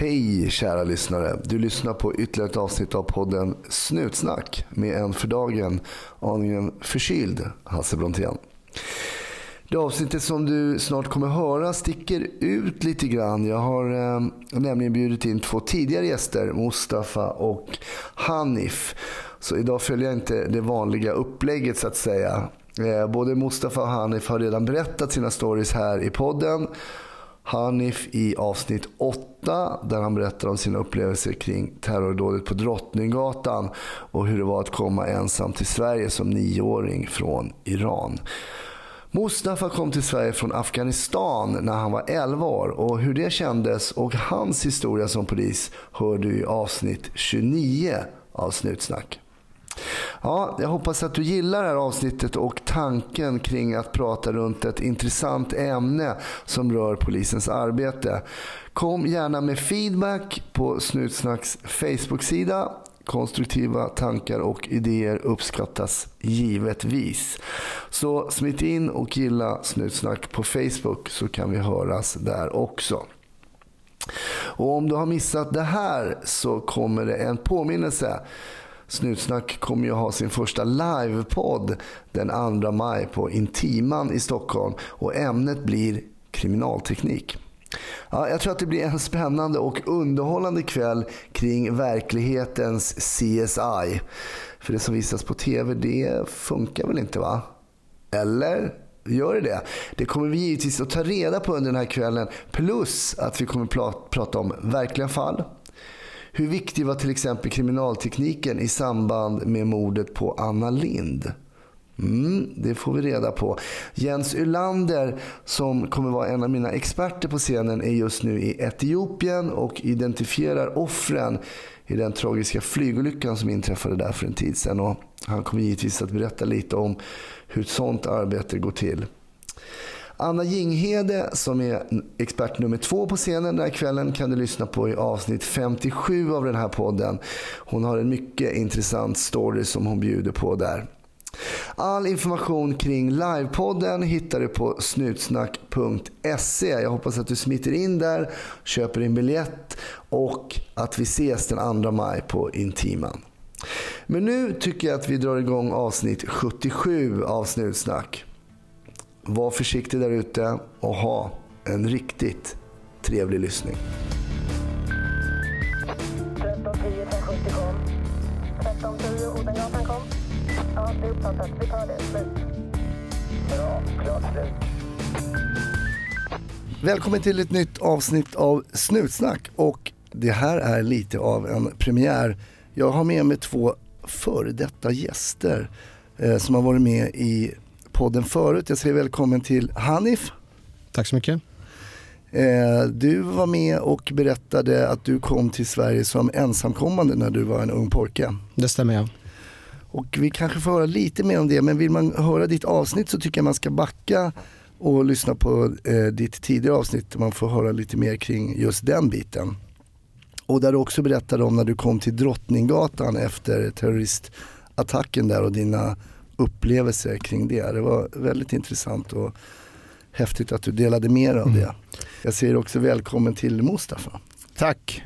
Hej kära lyssnare. Du lyssnar på ytterligare ett avsnitt av podden Snutsnack med en för dagen aningen förkyld Hasse Brontén. Det avsnittet som du snart kommer höra sticker ut lite grann. Jag har eh, nämligen bjudit in två tidigare gäster, Mustafa och Hanif. Så idag följer jag inte det vanliga upplägget så att säga. Eh, både Mustafa och Hanif har redan berättat sina stories här i podden. Hanif i avsnitt 8 där han berättar om sina upplevelser kring terrordådet på Drottninggatan och hur det var att komma ensam till Sverige som nioåring från Iran. Mustafa kom till Sverige från Afghanistan när han var 11 år och hur det kändes och hans historia som polis hör du i avsnitt 29 av Snutsnack. Ja, jag hoppas att du gillar det här avsnittet och tanken kring att prata runt ett intressant ämne som rör polisens arbete. Kom gärna med feedback på Snutsnacks Facebook-sida. Konstruktiva tankar och idéer uppskattas givetvis. Så smitt in och gilla Snutsnack på Facebook så kan vi höras där också. Och om du har missat det här så kommer det en påminnelse. Snutsnack kommer ju ha sin första livepodd den 2 maj på Intiman i Stockholm och ämnet blir kriminalteknik. Ja, jag tror att det blir en spännande och underhållande kväll kring verklighetens CSI. För det som visas på TV, det funkar väl inte va? Eller? Gör det det? Det kommer vi givetvis att ta reda på under den här kvällen. Plus att vi kommer prata om verkliga fall. Hur viktig var till exempel kriminaltekniken i samband med mordet på Anna Lind? Mm, det får vi reda på. Jens Ylander som kommer vara en av mina experter på scenen är just nu i Etiopien och identifierar offren i den tragiska flygolyckan som inträffade där för en tid sedan. Och han kommer givetvis att berätta lite om hur ett sånt arbete går till. Anna Jinghede som är expert nummer två på scenen den här kvällen kan du lyssna på i avsnitt 57 av den här podden. Hon har en mycket intressant story som hon bjuder på där. All information kring livepodden hittar du på snutsnack.se. Jag hoppas att du smiter in där, köper din biljett och att vi ses den 2 maj på Intiman. Men nu tycker jag att vi drar igång avsnitt 77 av Snutsnack. Var försiktig där ute och ha en riktigt trevlig lyssning. 1310 1070 kom. 1310 Odengatan kom. Ja, det är uppfattat. Vi tar det. Slut. Bra. Klart slut. Välkommen till ett nytt avsnitt av Snutsnack. Och det här är lite av en premiär. Jag har med mig två före detta gäster eh, som har varit med i podden förut. Jag säger välkommen till Hanif. Tack så mycket. Eh, du var med och berättade att du kom till Sverige som ensamkommande när du var en ung pojke. Det stämmer ja. Och vi kanske får höra lite mer om det, men vill man höra ditt avsnitt så tycker jag man ska backa och lyssna på eh, ditt tidigare avsnitt där man får höra lite mer kring just den biten. Och där du också berättade om när du kom till Drottninggatan efter terroristattacken där och dina upplevelser kring det. Det var väldigt intressant och häftigt att du delade dig av det. Mm. Jag säger också välkommen till Mustafa. Tack.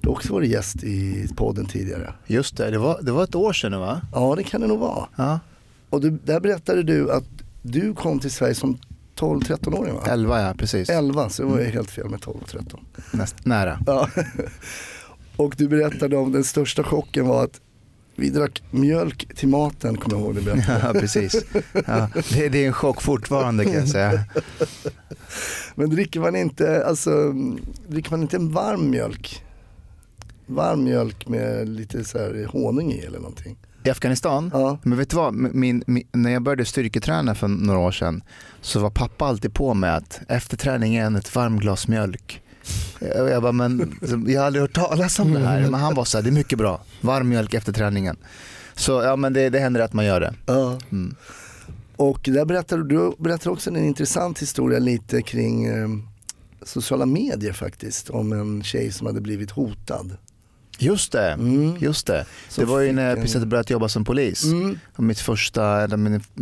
Du har också varit gäst i podden tidigare. Just det, det var, det var ett år sedan va? Ja det kan det nog vara. Ja. Och du, där berättade du att du kom till Sverige som 12-13-åring va? 11 ja, precis. 11, så det var mm. helt fel med 12 13. Näst, nära. Ja. Och du berättade om den största chocken var att vi drack mjölk till maten, kommer jag ihåg det berättade. Ja, precis. Ja, det, det, är en chock fortfarande kan jag säga. Men dricker man inte, alltså, dricker man inte en varm mjölk? Varm mjölk med lite så här honung i eller någonting? I Afghanistan? Ja. Men vet du vad, min, min, när jag började styrketräna för några år sedan så var pappa alltid på med att efter träningen ett varmt glas mjölk. Jag, bara, men, jag har aldrig hört talas om det här. Men han var så här, det är mycket bra. Varm mjölk efter träningen. Så ja, men det, det händer att man gör det. Ja. Mm. Och där berättar du, berättar också en intressant historia lite kring eh, sociala medier faktiskt. Om en tjej som hade blivit hotad. Just det, mm. just det. det var ju när jag precis hade börjat jobba som polis. Mm. Mitt första,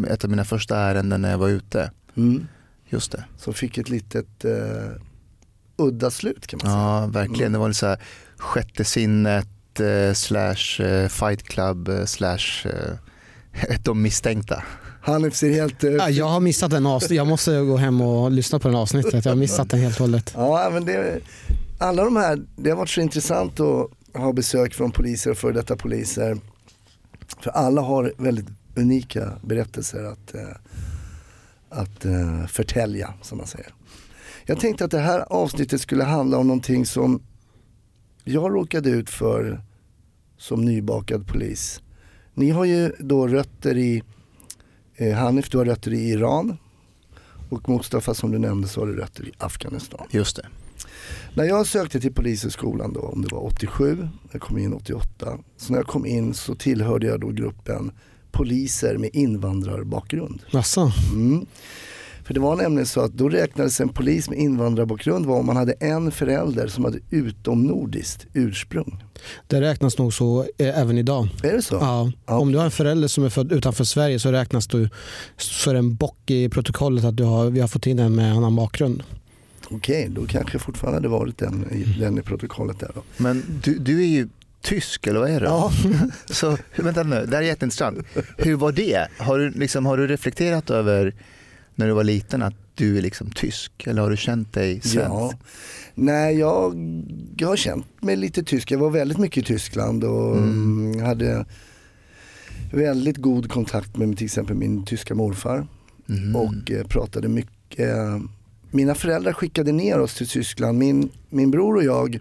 ett av mina första ärenden när jag var ute. Mm. Just det. Som fick ett litet eh, udda slut kan man säga. Ja, verkligen. Det var lite så här sjätte sinnet eh, slash eh, fight club eh, slash eh, de misstänkta. Hanif ser helt... eh, Ja, jag har missat den avsnitt. Jag måste gå hem och lyssna på den avsnittet. Jag har missat den helt och hållet. Ja, men det, alla de här, det har varit så intressant att ha besök från poliser och före detta poliser. För alla har väldigt unika berättelser att, eh, att förtälja, som man säger. Jag tänkte att det här avsnittet skulle handla om någonting som jag råkade ut för som nybakad polis. Ni har ju då rötter i, eh, Hanif du har rötter i Iran och Mustafa som du nämnde så har du rötter i Afghanistan. Just det. När jag sökte till polishögskolan då, om det var 87, jag kom in 88. Så när jag kom in så tillhörde jag då gruppen poliser med invandrarbakgrund. Jaså? Mm. För det var nämligen så att då räknades en polis med invandrarbakgrund var om man hade en förälder som hade utomnordiskt ursprung. Det räknas nog så eh, även idag. Är det så? Ja. Ja. Om du har en förälder som är född utanför Sverige så räknas du för en bock i protokollet att du har, vi har fått in en med annan bakgrund. Okej, då kanske fortfarande hade varit den, i- den i protokollet där då. Men du, du är ju tysk eller vad är det? Ja. Så vänta nu, det här är jätteintressant. Hur var det? Har du, liksom, har du reflekterat över när du var liten att du är liksom tysk eller har du känt dig svensk? Ja. Nej, jag, jag har känt mig lite tysk. Jag var väldigt mycket i Tyskland och Mm. mm. hade väldigt god kontakt med till exempel min tyska morfar Mhm. och eh, pratade mycket. Mina föräldrar skickade ner oss till Tyskland. Min, min bror och jag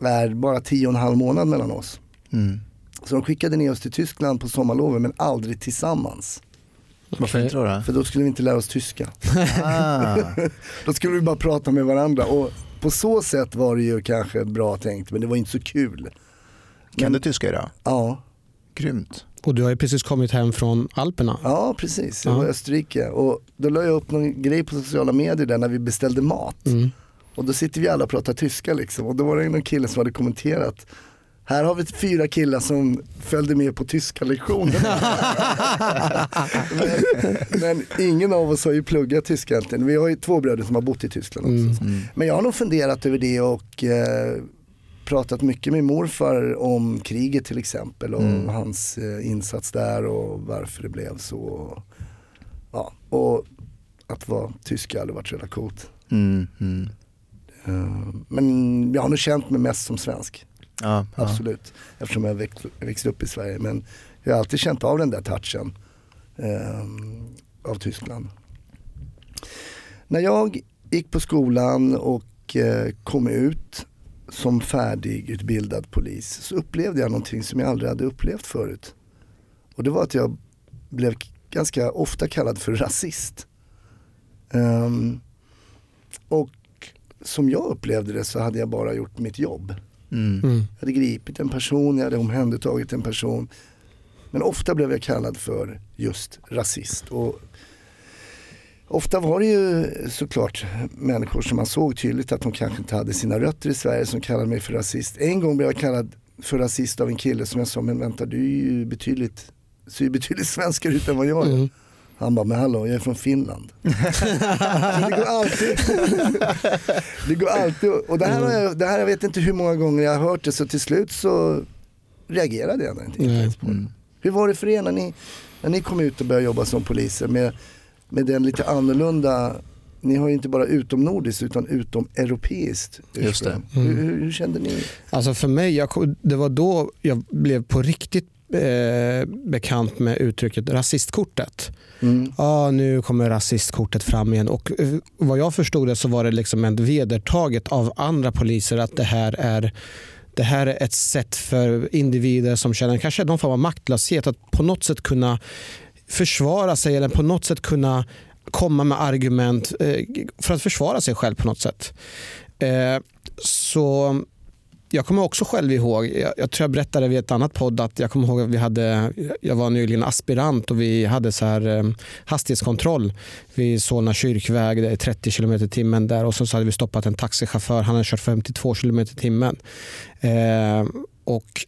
är bara tio och en halv månad mellan oss. Mm. Så de skickade ner oss till Tyskland på sommarloven men aldrig tillsammans. Varför inte då? då? För då skulle vi inte lära oss tyska. Ah, Då skulle vi bara prata med varandra och på så sätt var det ju kanske bra tänkt men det var inte så kul. kan du tyska idag? Ja, Grymt. Och du har ju precis kommit hem från Alperna. ja precis. Jag Ja. var i Österrike och då la jag upp någon grej på sociala medier där när vi beställde mat. Mm. Och då sitter vi alla och pratar tyska liksom och då var det någon kille som hade kommenterat här har vi fyra killar som följde med på tyska lektioner. men, men ingen av oss har ju pluggat tyska egentligen. Vi har ju två bröder som har bott i Tyskland också. Mm. Mm. Men jag har nog funderat över det och eh, pratat mycket med morfar om kriget till exempel och Mm. hans eh, insats där och varför det blev så. Ja, och att vara tysk aldrig varit så jävla coolt. Mm, mm. Eh, men jag har nog känt mig mest som svensk, Ja, ja. absolut. Eftersom jag växt, växt upp i Sverige. Men jag har alltid känt av den där touchen eh, av Tyskland. När jag gick på skolan och eh, kom ut som färdigutbildad polis så upplevde jag någonting som jag aldrig hade upplevt förut. Och det var att jag blev ganska ofta kallad för rasist. Um, och som jag upplevde det så hade jag bara gjort mitt jobb. Mm. Mm. Jag hade gripit en person, jag hade omhändertagit en person. Men ofta blev jag kallad för just rasist. Och ofta var det ju såklart människor som man såg tydligt att de kanske inte hade sina rötter i Sverige som kallade mig för rasist. En gång blev jag kallad för rasist av en kille som jag sa, men vänta du är ju betydligt, ser ju betydligt svenskare ut än vad jag är. Mm. Han bara, men hallå jag är från Finland. Det går alltid, det går alltid, och det här, har jag, det här jag vet inte hur många gånger jag har hört det så till slut så reagerade jag inte ens på det. Mm. Hur var det för er när ni, när ni kom ut och började jobba som poliser med, med den lite annorlunda, ni har ju inte bara utomnordiskt utan utomeuropeiskt Just det. ursprung. Hur, hur, hur kände ni? Alltså för mig, jag, det var då jag blev på riktigt eh, bekant med uttrycket rasistkortet. Mm. Ah, nu kommer rasistkortet fram igen. Och eh, vad jag förstod det så var det liksom ett vedertaget av andra poliser att det här är det här är ett sätt för individer som känner kanske någon form av maktlöshet att på något sätt kunna försvara sig eller på något sätt kunna komma med argument eh, för att försvara sig själv på något sätt. Eh, så jag kommer också själv ihåg, jag, jag tror jag berättade vid ett annat podd att jag kommer ihåg att vi hade, jag var nyligen aspirant och vi hade så här eh, hastighetskontroll vid Solna kyrkväg, det är 30 km i timmen där och så, så hade vi stoppat en taxichaufför, han hade kört 52 km i timmen. Eh, och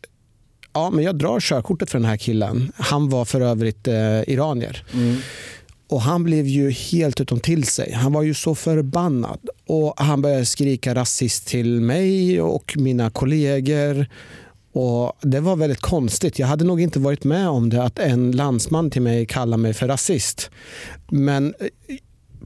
ja, men jag drar körkortet för den här killen. Han var för övrigt eh, iranier. Mm. Och Han blev ju helt utom till sig. Han var ju så förbannad. Och Han började skrika rasist till mig och mina kollegor. Och Det var väldigt konstigt. Jag hade nog inte varit med om det att en landsman till mig kallade mig för rasist. Men eh,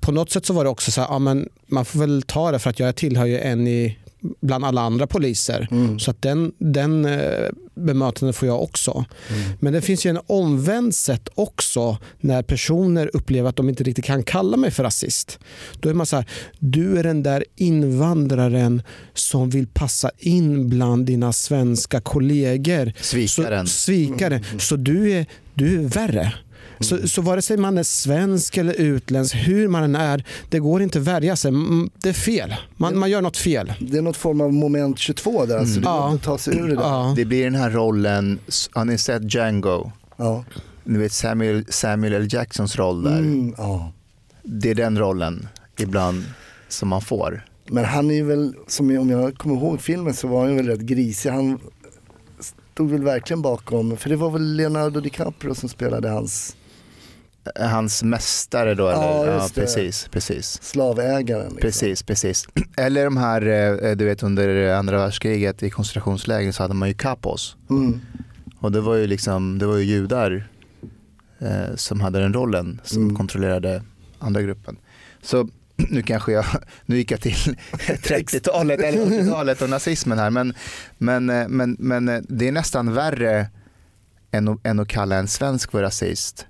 på något sätt så var det också så här, ja, men man får väl ta det för att jag tillhör ju en i bland alla andra poliser. Mm. Så att den, den eh, bemötandet får jag också. Mm. Men det finns ju en omvänd sätt också när personer upplever att de inte riktigt kan kalla mig för rasist. Då är man så här, du är den där invandraren som vill passa in bland dina svenska kollegor. Svikaren. Så, svikare. Mm. Så du är, du är värre. Så, så vare sig man är svensk eller utländsk, hur man än är, det går inte att värja sig. Det är fel. Man, man gör något fel. Det är något form av moment 22 där, alltså. det går inte att ta sig ur det där. Ja. Det blir den här rollen, har ni sett Django? Ja. Ni vet Samuel, Samuel L. Jacksons roll där. Mm, ja. Det är den rollen ibland som man får. Men han är väl, som om jag kommer ihåg filmen så var han väl rätt grisig. Han stod väl verkligen bakom, för det var väl Leonardo DiCaprio som spelade hans Hans mästare då eller? Ja, ja precis, precis. Slavägaren. Liksom. Precis, precis. Eller de här, eh, du vet under andra världskriget i koncentrationsläger så hade man ju kapos. Mm. Och det var ju liksom, det var ju judar eh, som hade den rollen som mm. kontrollerade andra gruppen. Så nu kanske jag, nu gick jag till 30-talet eller 80-talet och nazismen här men, men, eh, men, men det är nästan värre än, än att kalla en svensk för rasist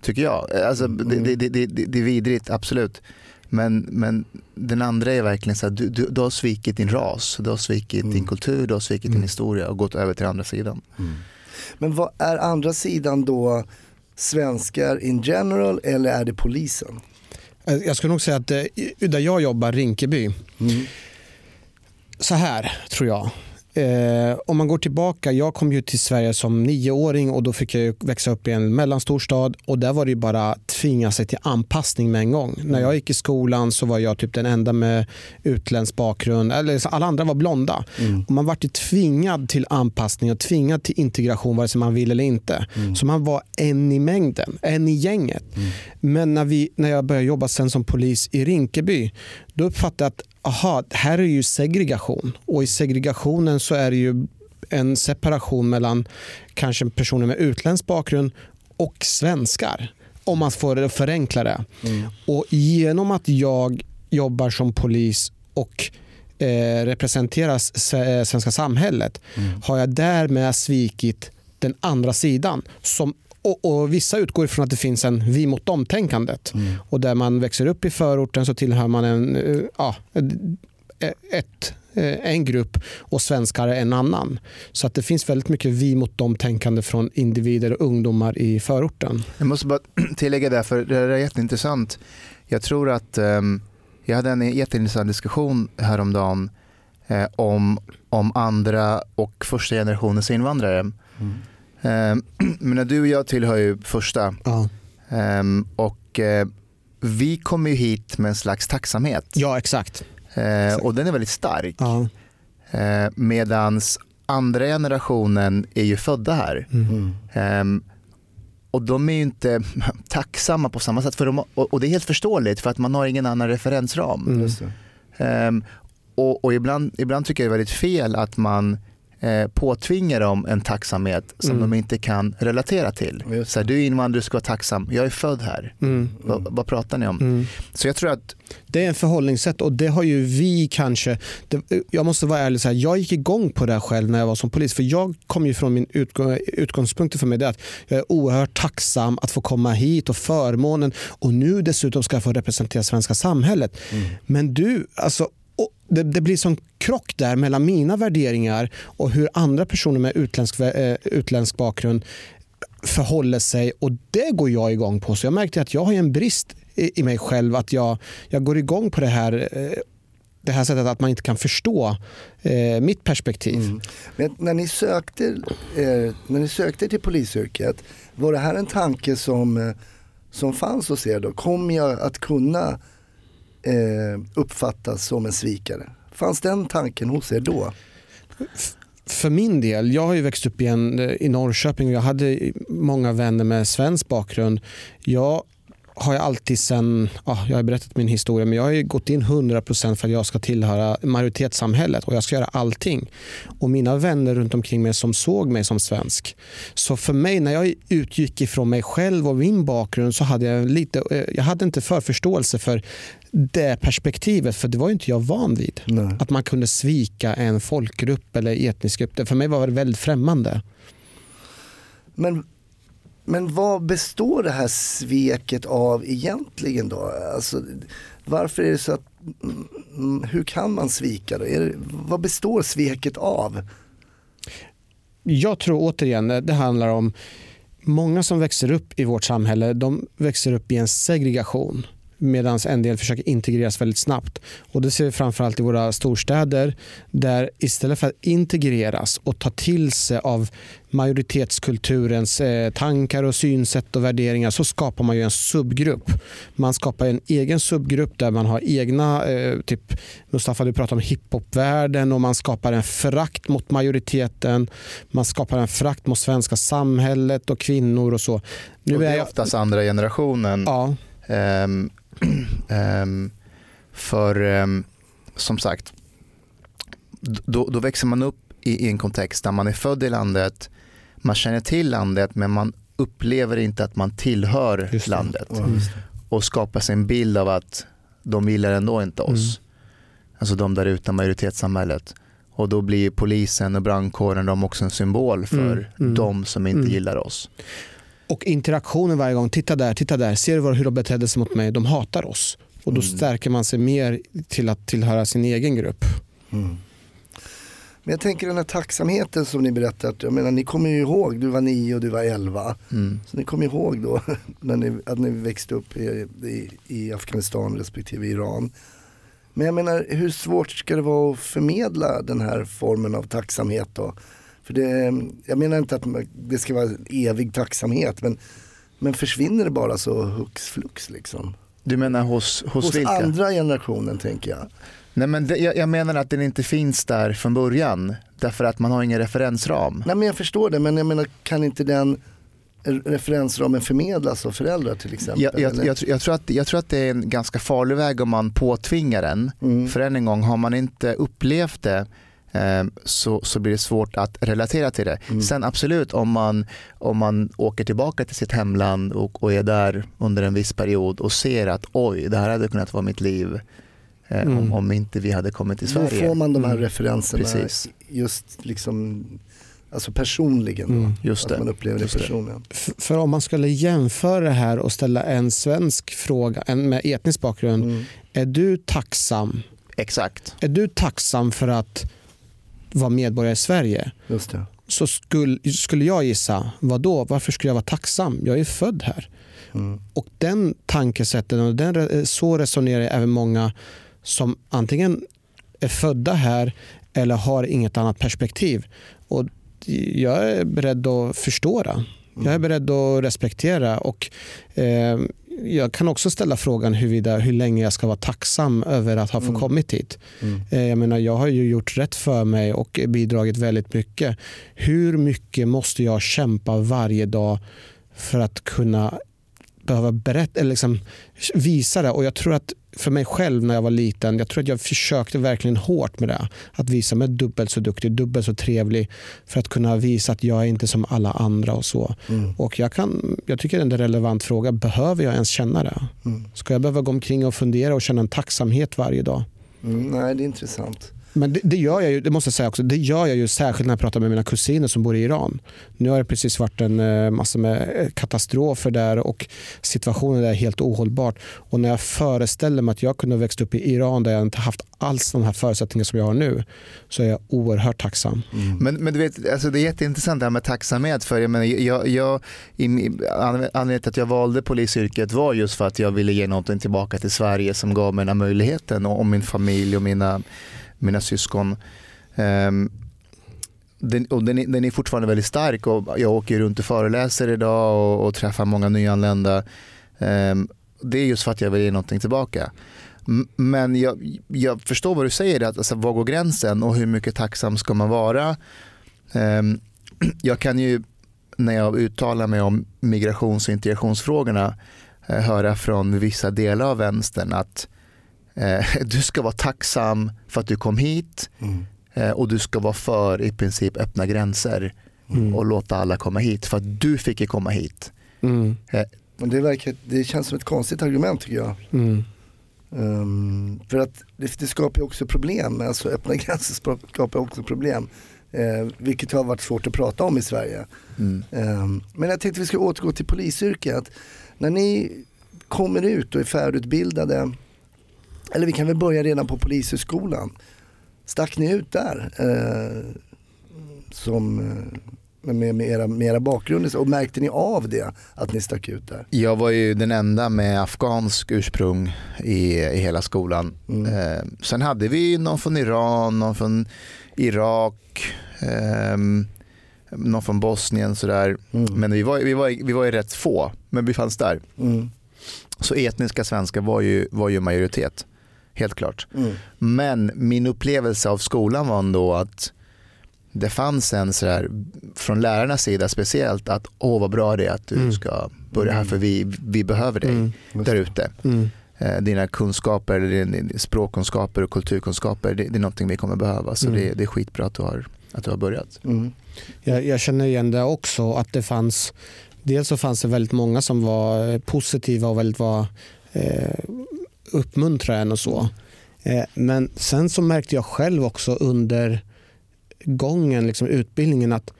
Tycker jag. Alltså, mm. det, det, det, det, är vidrigt, absolut. Men, men den andra är verkligen så att du, du, du har svikit din ras, du har svikit mm. din kultur, du har svikit mm. din historia och gått över till andra sidan. Mm. Men vad är andra sidan då svenskar in general eller är det polisen? Jag skulle nog säga att eh, där jag jobbar, Rinkeby, mm. så här tror jag. Eh, om man går tillbaka, jag kom ju till Sverige som nioåring och då fick jag växa upp i en mellanstor stad och där var det bara tvinga sig till anpassning med en gång. Mm. När jag gick i skolan så var jag typ den enda med utländsk bakgrund, eller alla andra var blonda. Mm. Och man var tvingad till anpassning och tvingad till integration vare sig man vill eller inte. Mm. Så man var en i mängden, en i gänget. Mm. Men när, vi, när jag började jobba sen som polis i Rinkeby, då uppfattade jag att aha, här är ju segregation och i segregationen så är det ju en separation mellan kanske personer med utländsk bakgrund och svenskar. Om man får förenkla det. Mm. Och genom att jag jobbar som polis och eh, representerar svenska samhället mm. har jag därmed svikit den andra sidan som och, och, Vissa utgår ifrån att det finns en vi mot dem-tänkandet. Mm. Och där man växer upp i förorten så tillhör man en, eh, ja, ett, eh, en grupp och svenskar en annan. Så att det finns väldigt mycket vi mot dem-tänkande från individer och ungdomar i förorten. Jag måste bara tillägga det, för det är jätteintressant. Jag tror att um, jag hade en jätteintressant diskussion häromdagen eh, om, om andra och första generationens invandrare. Mm. Um, men du och jag tillhör ju första. Ja. Um, och uh, vi kommer ju hit med en slags tacksamhet. Ja, exakt. Uh, och den är väldigt stark. Ja. Uh, medans andra generationen är ju födda här. Mm. Um, och de är ju inte tacksamma på samma sätt. För de, och, det är helt förståeligt för att man har ingen annan referensram. Mm. och, och ibland, ibland tycker jag det är väldigt fel att man eh, påtvingar dem en tacksamhet som mm. de inte kan relatera till. Så här, du är invandrare, du ska vara tacksam. Jag är född här. Mm. Vad, vad, pratar ni om? Mm. Så jag tror att det är en förhållningssätt och det har ju vi kanske. Det, jag måste vara ärlig, så här, jag gick igång på det själv när jag var som polis. För jag kom ju från min utgång, utgångspunkt för mig det att jag är oerhört tacksam att få komma hit och förmånen och nu dessutom ska jag få representera svenska samhället. Mm. Men du, alltså det, det, blir som krock där mellan mina värderingar och hur andra personer med utländsk, eh, utländsk bakgrund förhåller sig och det går jag igång på. Så jag märkte att jag har en brist i, i mig själv att jag, jag går igång på det här eh, det här sättet att man inte kan förstå eh, mitt perspektiv. Mm. Men när ni, sökte, eh, när ni sökte till polisyrket, var det här en tanke som, eh, som fanns hos er då? Kommer jag att kunna eh, uppfattas som en svikare. Fanns den tanken hos er då? För min del, jag har ju växt upp i, eh, i Norrköping och jag hade många vänner med svensk bakgrund. Jag har jag alltid sen, ja, jag har berättat min historia, men jag har gått in 100% för att jag ska tillhöra majoritetssamhället och jag ska göra allting. Och mina vänner runt omkring mig som såg mig som svensk. Så för mig, när jag utgick ifrån mig själv och min bakgrund så hade jag lite, eh, jag hade inte förförståelse för det perspektivet, för det var inte jag van vid. Nej. Att man kunde svika en folkgrupp eller etnisk grupp. För mig var det väldigt främmande. Men, men vad består det här sveket av egentligen då? Alltså, varför är det så att, mm, hur kan man svika då? Är det, vad består sveket av? Jag tror återigen eh, det handlar om många som växer upp i vårt samhälle, de växer upp i en segregation medan en del försöker integreras väldigt snabbt. Och Det ser vi framförallt i våra storstäder där istället för att integreras och ta till sig av majoritetskulturens eh, tankar och synsätt och värderingar så skapar man ju en subgrupp. Man skapar en egen subgrupp där man har egna, eh, typ Mustafa du pratar om hiphopvärlden och man skapar en förakt mot majoriteten. Man skapar en förakt mot svenska samhället och kvinnor och så. Nu och det är oftast andra generationen. Ja. Um, um, för um, som sagt, då, då, växer man upp i, i, en kontext där man är född i landet, man känner till landet men man upplever inte att man tillhör landet. Mm. Och skapar sig en bild av att de gillar ändå inte oss. Mm. Alltså de där ute, majoritetssamhället. Och då blir polisen och brandkåren de också en symbol för mm. mm. de som inte mm. gillar oss. Och interaktionen varje gång, titta där, titta där, ser du hur de betedde sig mot mig? De hatar oss. Och då mm. stärker man sig mer till att tillhöra sin egen grupp. Mm. Men jag tänker den här tacksamheten som ni berättade, jag menar ni kommer ju ihåg, du var nio och du var elva. Mm. Så ni kommer ihåg då när ni, att ni växte upp i, i, i Afghanistan respektive Iran. Men jag menar hur svårt ska det vara att förmedla den här formen av tacksamhet då? För det, jag menar inte att det ska vara evig tacksamhet men, men försvinner det bara så hux flux liksom? Du menar hos, hos, hos vilka? andra generationen tänker jag. Nej men det, jag, jag, menar att den inte finns där från början därför att man har ingen referensram. Nej men jag förstår det men jag menar kan inte den referensramen förmedlas av föräldrar till exempel? Jag, jag, jag, jag, tror att, jag tror att det är en ganska farlig väg om man påtvingar den. Mm. För än en gång, har man inte upplevt det så, så blir det svårt att relatera till det. Mm. Sen absolut om man, om man åker tillbaka till sitt hemland och, och är där under en viss period och ser att oj, det här hade kunnat vara mitt liv eh, mm. om, om, inte vi hade kommit till Sverige. Då får man de här mm. referenserna Precis. just liksom Alltså personligen, mm, just att man upplever det personligen. För, för, om man skulle jämföra det här och ställa en svensk fråga, en med etnisk bakgrund. Mm. Är du tacksam? Exakt. Är du tacksam för att var medborgare i Sverige så skulle, skulle jag gissa, vad då? varför skulle jag vara tacksam? Jag är född här. Mm. Och den tankesätten, och den, så resonerar även många som antingen är födda här eller har inget annat perspektiv. Och jag är beredd att förstå det. Jag är mm. beredd att respektera och eh, jag kan också ställa frågan huruvida, hur länge jag ska vara tacksam över att ha fått mm. kommit hit. Mm. Eh, jag, menar, jag har ju gjort rätt för mig och bidragit väldigt mycket. Hur mycket måste jag kämpa varje dag för att kunna behöva berätta, eller liksom visa det? Och jag tror att för mig själv när jag var liten, jag tror att jag försökte verkligen hårt med det. Att visa mig dubbelt så duktig, dubbelt så trevlig för att kunna visa att jag är inte som alla andra och så. Mm. Och jag, kan, jag tycker det är en relevant fråga. Behöver jag ens känna det? Mm. Ska jag behöva gå omkring och fundera och känna en tacksamhet varje dag? Mm, nej, det är intressant. Men det, det, gör jag ju, det måste jag säga också, det gör jag ju särskilt när jag pratar med mina kusiner som bor i Iran. Nu har det precis varit en eh, massa med eh, katastrofer där och situationen är helt ohållbart. Och när jag föreställer mig att jag kunde ha växt upp i Iran där jag inte haft alls de här förutsättningarna som jag har nu så är jag oerhört tacksam. Mm. Men, men du vet, alltså det är jätteintressant det här med tacksamhet. För jag, menar, jag, jag, anledningen till att jag valde polisyrket var just för att jag ville ge någonting tillbaka till Sverige som gav mig den här möjligheten och, och min familj och mina mina syskon. Um, den, och den, är, den är fortfarande väldigt stark och jag åker runt och föreläser idag och, och träffar många nyanlända. Um, det är just för att jag vill ge någonting tillbaka. Men jag, jag förstår vad du säger, att, alltså, var går gränsen och hur mycket tacksam ska man vara? Um, jag kan ju, när jag uttalar mig om migrations och integrationsfrågorna, eh, höra från vissa delar av vänstern att eh, du ska vara tacksam för att du kom hit Mm. eh, och du ska vara för i princip öppna gränser Mm. och låta alla komma hit för att du fick ju komma hit. Mm. Men det, verkar, det känns som ett konstigt argument tycker jag. Mm. Ehm, för att det, det skapar ju också problem, alltså öppna gränser skapar också problem. Uh, vilket har varit svårt att prata om i Sverige. Mm. Ehm, men jag tänkte vi ska återgå till polisyrket. När ni kommer ut och är färdigutbildade, eller vi kan väl börja redan på polishögskolan. Stack ni ut där? eh, som, eh, med, med, era, med era bakgrunder och märkte ni av det, att ni stack ut där? Jag var ju den enda med afghansk ursprung i, i hela skolan. Mm. Eh, sen hade vi någon från Iran, någon från Irak, ehm, någon från Bosnien sådär. Mm. Men vi var, vi, var, vi var ju rätt få, men vi fanns där. Mm. Så etniska svenskar var ju, var ju majoritet, helt klart. Mm. Men min upplevelse av skolan var ändå att det fanns en sådär, från lärarnas sida speciellt, att åh vad bra det är att du Mm. ska börja här för vi, vi behöver dig Mm. där ute. Mm. Eh, Dina kunskaper, din språkkunskaper och kulturkunskaper, det, det är någonting vi kommer behöva. Så Mm. det, det är skitbra att du har, att du har börjat. Mm. Jag, jag känner igen det också. att det fanns Dels så fanns det väldigt många som var positiva och väldigt var eh, uppmuntrade en och så. Eh, men sen så märkte jag själv också under gången, liksom utbildningen att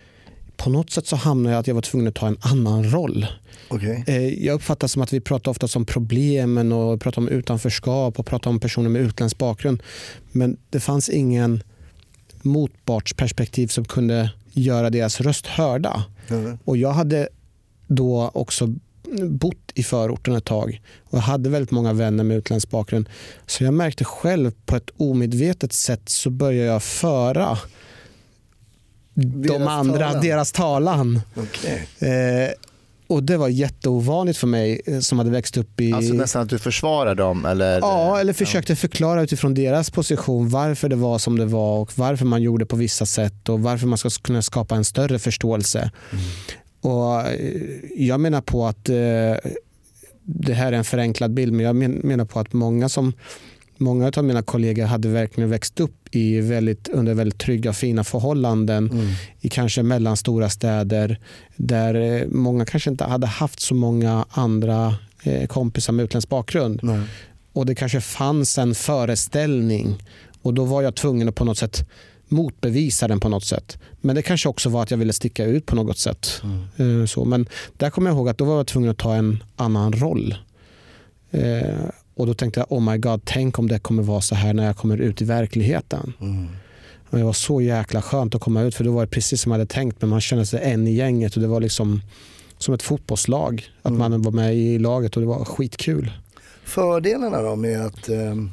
på något sätt så hamnade jag att jag var tvungen att ta en annan roll. Okej. Eh, Jag uppfattar som att vi pratar ofta om problemen och pratar om utanförskap och pratar om personer med utländsk bakgrund. Men det fanns ingen motpartsperspektiv som kunde göra deras röst hörda. Mm. Och jag hade då också bott i förorten ett tag och jag hade väldigt många vänner med utländsk bakgrund. Så jag märkte själv på ett omedvetet sätt så började jag föra Deras de andra, talan. deras talan. Okej. Eh, och det var jätteovanligt för mig eh, som hade växt upp i... Alltså nästan att du försvarar dem eller? Ja, eller försökte förklara utifrån deras position varför det var som det var och varför man gjorde på vissa sätt och varför man ska kunna skapa en större förståelse. Och eh, Jag menar på att eh, det här är en förenklad bild men jag men- menar på att många som Många av mina kollegor hade verkligen växt upp i väldigt, under väldigt trygga fina förhållanden Mm. i kanske mellanstora städer där eh, många kanske inte hade haft så många andra eh, kompisar med utländsk bakgrund. Nej. Och det kanske fanns en föreställning och då var jag tvungen att på något sätt motbevisa den på något sätt. Men det kanske också var att jag ville sticka ut på något sätt. Mm. Eh, Så, men där kommer jag ihåg att då var jag tvungen att ta en annan roll. Eh, och då tänkte jag, oh my god, tänk om det kommer vara så här när jag kommer ut i verkligheten. Mm. Och det var så jäkla skönt att komma ut för då var det precis som jag hade tänkt men man kände sig en i gänget och det var liksom som ett fotbollslag. Att Mm. man var med i laget och det var skitkul. Fördelarna då med att, ehm,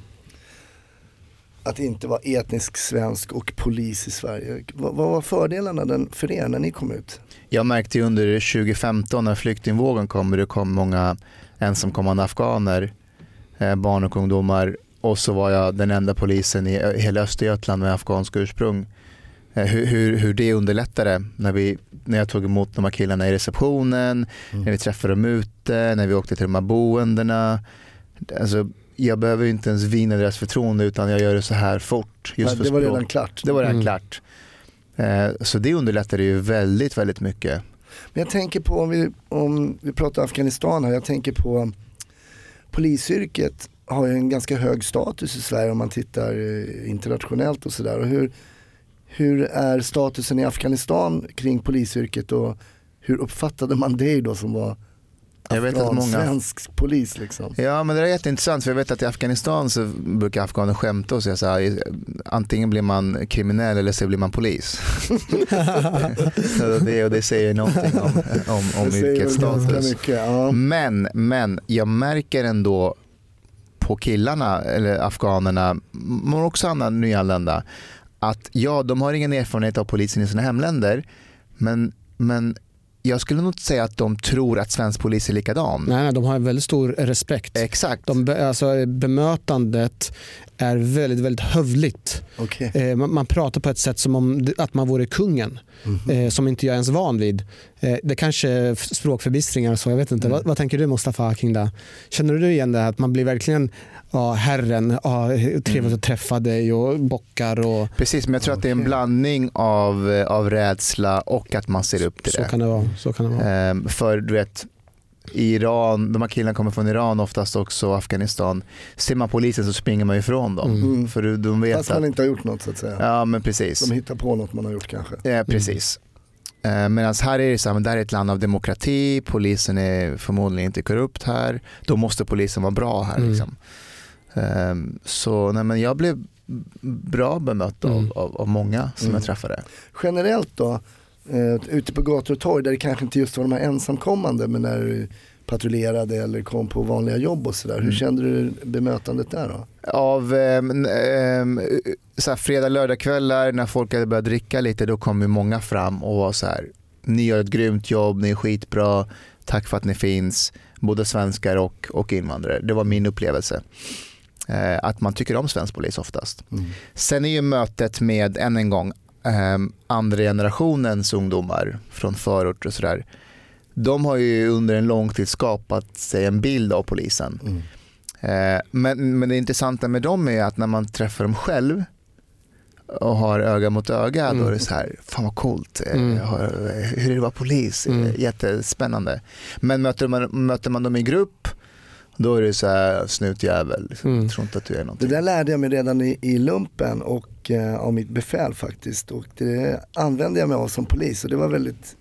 att inte vara etnisk svensk och polis i Sverige. Vad, vad var fördelarna den, för er när ni kom ut? Jag märkte ju under 2015 när flyktingvågen kom, det kom många ensamkommande afghaner, eh, barn och ungdomar och så var jag den enda polisen i hela Östergötland med afghansk ursprung. Eh, hur, hur, hur det underlättade när, vi, när jag tog emot de här killarna i receptionen, när vi träffade dem ute, när vi åkte till de här boendena. Alltså, jag behöver ju inte ens vinna deras förtroende utan jag gör det så här fort. Just Nej, för det var språk. redan klart. Det var redan Mm. klart. Eh, Så det underlättade ju väldigt, väldigt mycket. Men jag tänker på, om vi, om vi pratar Afghanistan här, jag tänker på polisyrket har ju en ganska hög status i Sverige om man tittar eh, internationellt och sådär. Och hur, hur är statusen i Afghanistan kring polisyrket och hur uppfattade man dig då som var Jag vet att många- svensk polis liksom? Ja men det är jätteintressant för jag vet att i Afghanistan så brukar afghaner skämta och säga så här, antingen blir man kriminell eller så blir man polis. så det, och det säger någonting om, om, om yrkets status. mycket, ja. Men, men jag märker ändå på killarna, eller afghanerna, men också andra nyanlända, att ja, de har ingen erfarenhet av polisen i sina hemländer, men, men jag skulle nog inte säga att de tror att svensk polis är likadan. Nej, nej, de har en väldigt stor respekt. Exakt. De, be- alltså, bemötandet är väldigt, väldigt hövligt. Okej. Eh, man, man pratar på ett sätt som om att man vore kungen, Mhm. eh, som inte jag är ens van vid. Eh, det kanske är språkförbistringar, så jag vet inte. Mm. Vad, vad tänker du Mustafa kring det? Känner du igen det här att man blir verkligen ja, herren, ja, trevligt Mm. att träffa dig och bockar och Precis, men jag tror att det är en blandning av, eh, av rädsla och att man ser upp till så det. kan det vara. Så kan det vara. Ehm, för du vet, i Iran, de här killarna kommer från Iran oftast också, Afghanistan. Ser man polisen så springer man ifrån dem. Mm. Mm. För du- de vet Fast att, man inte har gjort något så att säga. ja men precis. De hittar på något man har gjort kanske. Ja, precis. Mm. Medan här är det så här, men det här är ett land av demokrati, polisen är förmodligen inte korrupt här, då måste polisen vara bra här. Mm. Liksom. Ehm, så nej, men jag blev bra bemött av, Mm. av, av många som Mm. jag träffade. Generellt då, eh, ute på gator och torg där det kanske inte just var de här ensamkommande men när du patrullerade eller kom på vanliga jobb och sådär. Hur Mm. kände du bemötandet där då? Av ehm, ehm, så här, fredag, lördagkvällar när folk hade börjat dricka lite då kom ju många fram och var så här, ni gör ett grymt jobb, ni är skitbra, tack för att ni finns, både svenskar och, och invandrare. Det var min upplevelse. Eh, att man tycker om svensk polis oftast. Mm. Sen är ju mötet med, än en gång, eh, andra generationens ungdomar från förort och sådär. De har ju under en lång tid skapat sig en bild av polisen. Mm. Eh, men, men det intressanta med dem är att när man träffar dem själv och har öga mot öga då Mm. är det så här, fan vad coolt, Eh, Mm. har- hur är det att vara polis? Mm. Eh, Jättespännande. Men möter man, möter man dem i grupp då är det så här, snutjävel, liksom. Mm. jag tror inte att du är Det någonting. där lärde jag mig redan i, i lumpen och eh, av mitt befäl faktiskt. Och det använde jag mig av som polis och det var väldigt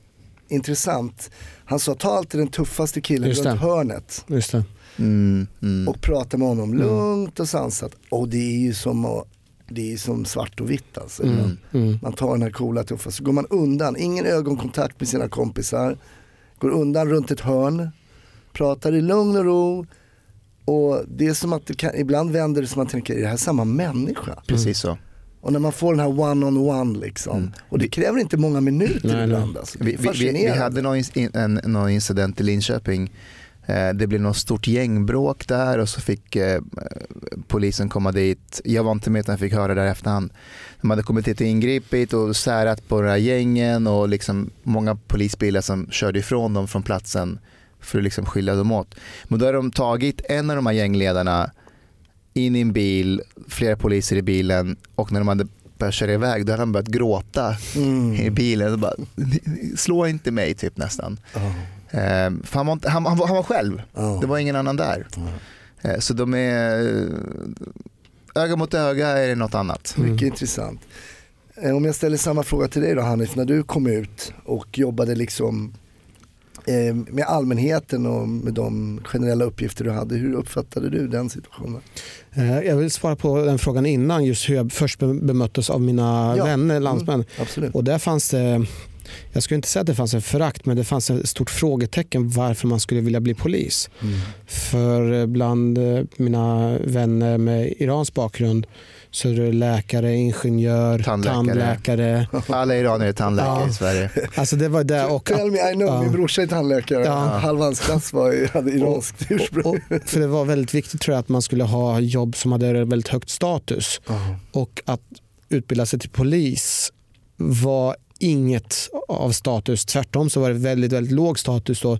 intressant. Han sa ta alltid den tuffaste killen Just runt det. hörnet Just det. Mm, mm. och prata med honom Mm. lugnt och sansat. Och det är ju som, att- det är som svart och vitt alltså. Mm. Mm. Man tar den här coola tuffa, så går man undan, ingen ögonkontakt med sina kompisar. Går undan runt ett hörn, pratar i lugn och ro. Och det är som att det kan, ibland vänder det som att man tänker, är det här samma människa? Precis så. Och när man får den här one-on-one liksom. Mm. Och det kräver inte många minuter Nej, nej. ibland. Alltså. Det är Vi, vi, vi, hade någon, in, en, någon incident i Linköping. Eh, det blev något stort gängbråk där och så fick eh, polisen komma dit. Jag var inte med utan jag fick höra där i efterhand. De hade kommit dit och ingripit och särat på de här gängen och liksom många polisbilar som körde ifrån dem från platsen för att liksom skilja dem åt. Men då har de tagit en av de här gängledarna in i en bil, flera poliser i bilen och när de hade börjat köra iväg då hade han börjat gråta i Mm. bilen och bara slå inte mig typ nästan. Ja, Eh, för han, var inte, han, han, var, han var själv, ja. det var ingen annan där. Ja. Eh, så de är, eh, öga mot öga är det något annat. Mm. Mycket intressant. Om jag ställer samma fråga till dig då Hanif, när du kom ut och jobbade liksom eh, med allmänheten och med de generella uppgifter du hade, hur uppfattade du den situationen? Eh, Jag vill svara på den frågan innan, just hur jag först be- bemöttes av mina Ja. vänner, landsmän. Absolut. Och där fanns det, jag skulle inte säga att det fanns en förakt, men det fanns ett stort frågetecken varför man skulle vilja bli polis. Mm. För eh, bland mina vänner med Irans bakgrund så är det läkare, ingenjör, Tandläkare. tandläkare. Alla iranier är tandläkare Ja. i Sverige. Alltså det var det. Och, Tell me I know, ja. min brorsa är tandläkare, Ja. halva hans klass var, hade iranskt ursprung. och, för det var väldigt viktigt tror jag att man skulle ha jobb som hade väldigt högt status. Ja. Och att utbilda sig till polis var inget av status. Tvärtom så var det väldigt, väldigt låg status. Då.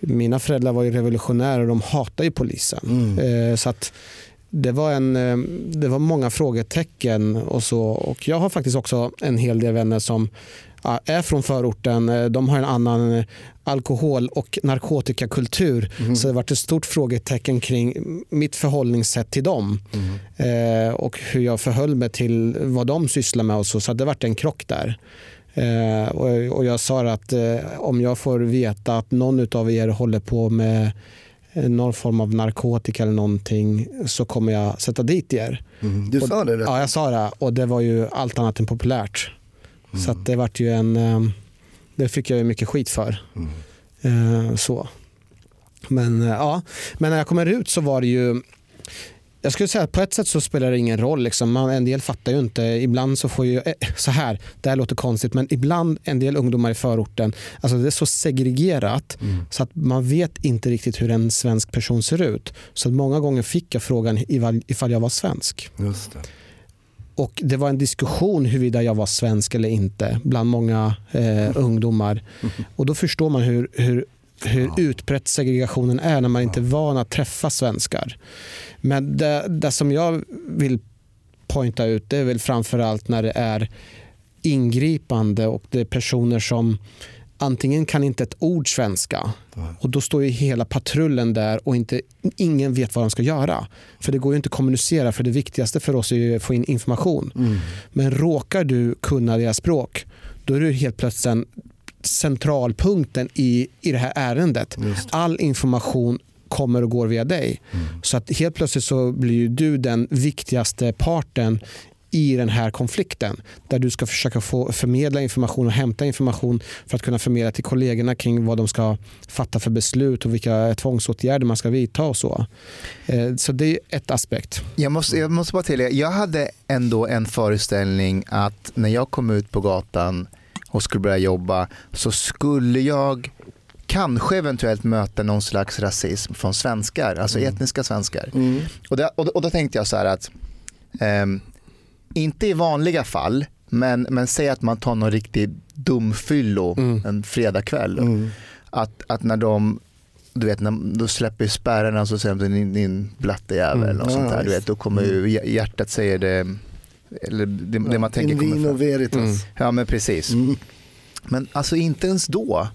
Mina föräldrar var ju revolutionärer och de hatade ju polisen. Mm. Eh, Så att det var, en, eh, det var många frågetecken och så. Och jag har faktiskt också en hel del vänner som ja, är från förorten. Eh, De har en annan eh, alkohol och narkotikakultur. Mhm. Så det har varit ett stort frågetecken kring mitt förhållningssätt till dem. Mm. Eh, och hur jag förhöll mig till vad de sysslar med. Och så, så det varit en krock där. Eh, och, och jag sa att eh, om jag får veta att någon av er håller på med eh, någon form av narkotika eller någonting så kommer jag sätta dit er. Mm. Du Och- sa det rätt? Ja, jag sa det och det var ju allt annat än populärt. Så att det vart ju en... eh, Det fick jag ju mycket skit för. Mm. Eh, så. Men, eh, ja. Men när jag kommer ut så var det ju Jag skulle säga att på ett sätt så spelar det ingen roll. Liksom. Man, en del fattar ju inte. Ibland så får ju, eh, så här, det här låter konstigt, men ibland en del ungdomar i förorten, alltså det är så segregerat Mm. så att man vet inte riktigt hur en svensk person ser ut. Så att många gånger fick jag frågan ifall jag var svensk. Just det. Och det var en diskussion huruvida jag var svensk eller inte bland många eh, ungdomar. Och då förstår man hur, hur, hur utbrett segregationen är när man inte är van att träffa svenskar. Men det, det som jag vill poängta ut det är väl framförallt när det är ingripande och det är personer som antingen kan inte ett ord svenska och då står ju hela patrullen där och inte, ingen vet vad de ska göra. För det går ju inte att kommunicera för det viktigaste för oss är att få in information. Mm. Men råkar du kunna deras språk då är du helt plötsligt centralpunkten i, i det här ärendet. Just. All information kommer och går via dig. Så att helt plötsligt så blir du den viktigaste parten i den här konflikten där du ska försöka få förmedla information och hämta information för att kunna förmedla till kollegorna kring vad de ska fatta för beslut och vilka tvångsåtgärder man ska vidta och så. Eh, Så det är ett aspekt. Jag måste, jag måste bara tillägga, jag hade ändå en föreställning att när jag kom ut på gatan och skulle börja jobba så skulle jag kanske eventuellt möta någon slags rasism från svenskar, alltså etniska svenskar. Mm. Och, det, och, då- och då tänkte jag så här att, ehm, inte i vanliga fall, men, men säg att man tar någon riktig dumfyllo Mm. en fredagkväll. Mm. Att, att när de du vet, när, då släpper spärrarna så säger de din, din blattejävel Mm. och sånt där. Du vet, då kommer ju hj- hjärtat säger det, eller det, det man tänker In kommer vino veritas. Mm. Ja men precis. Mm. Men alltså inte ens då.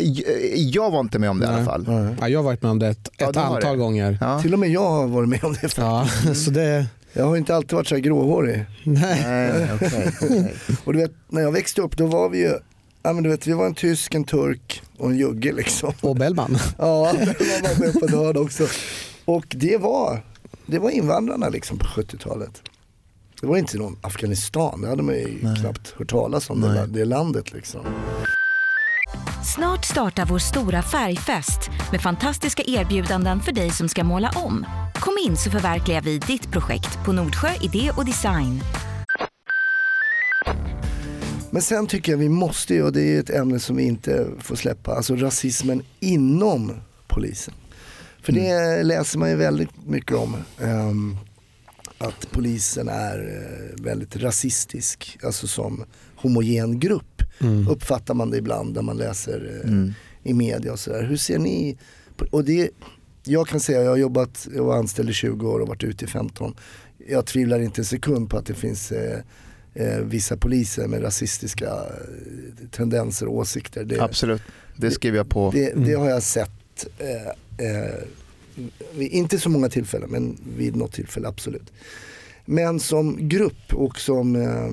J- Jag var inte med om det i alla Nej. fall. Ja. Ja, jag har varit med om det ett, Ja, ett antal det. gånger. Ja. Till och med jag har varit med om det. Ja, så det, Jag har inte alltid varit så här gråhårig. nej. Nej, okej. Och du vet, när jag växte upp då var vi ju, ja men du vet vi var en tysk, en turk och en jugge liksom. Och Bellman. Ja, det var med på ett hörn också. Och det var, det var invandrarna liksom på 70-talet. Det var inte någon Afghanistan, det hade man ju Nej. knappt hört talas om det, det landet liksom. Snart startar vår stora färgfest med fantastiska erbjudanden för dig som ska måla om. Kom in så förverkligar vi ditt projekt på Nordsjö Idé och Design. Men sen tycker jag vi måste ju, och det är ett ämne som vi inte får släppa, alltså rasismen inom polisen. För det läser man ju väldigt mycket om. ehm, att polisen är eh, väldigt rasistisk, alltså som homogen grupp. Mm. Uppfattar man det ibland när man läser eh, Mm. i media och sådär. Hur ser ni och det, jag kan säga, jag har jobbat, jag var anställd i 20 år och varit ute i 15. Jag tvivlar inte en sekund på att det finns eh, eh, vissa poliser med rasistiska tendenser och åsikter. Det, Absolut, det skriver jag på. det, det har jag sett, eh, inte så många tillfällen men vid något tillfälle absolut. Men som grupp och som, eh,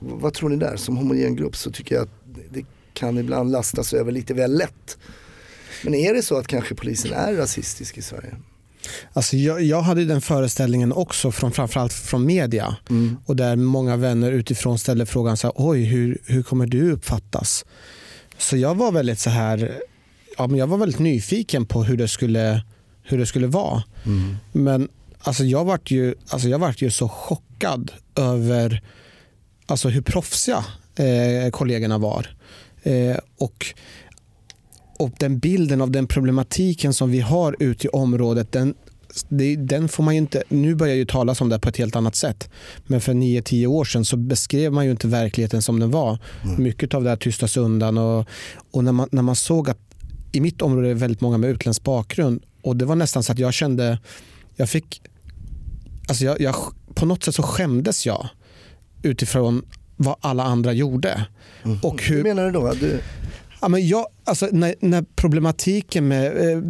vad tror ni där, som homogen grupp så tycker jag att det kan ibland lastas över lite väl lätt. Men är det så att kanske polisen är rasistisk i Sverige? Alltså jag, jag hade den föreställningen också, från, framförallt från media. Och där många vänner utifrån ställde frågan så här, oj hur, hur kommer du uppfattas? Så jag var väldigt så här, ja, men jag var väldigt nyfiken på hur det skulle, hur det skulle vara. Men alltså jag vart ju, alltså jag vart ju så chockad över alltså hur proffsiga eh, kollegorna var. Eh, och, och den bilden av den problematiken som vi har ute i området, den, den får man ju inte, nu börjar ju talas om det på ett helt annat sätt. Men för 9-10 år sedan så beskrev man ju inte verkligheten som den var. Mycket av det här tystas undan och, och när, man, när man såg att i mitt område är det väldigt många med utländsk bakgrund och det var nästan så att jag kände, jag fick, alltså jag, jag, på något sätt så skämdes jag utifrån vad alla andra gjorde. Och Hur hur, menar du då? Du, Ja, men jag, alltså, när, när problematiken med eh,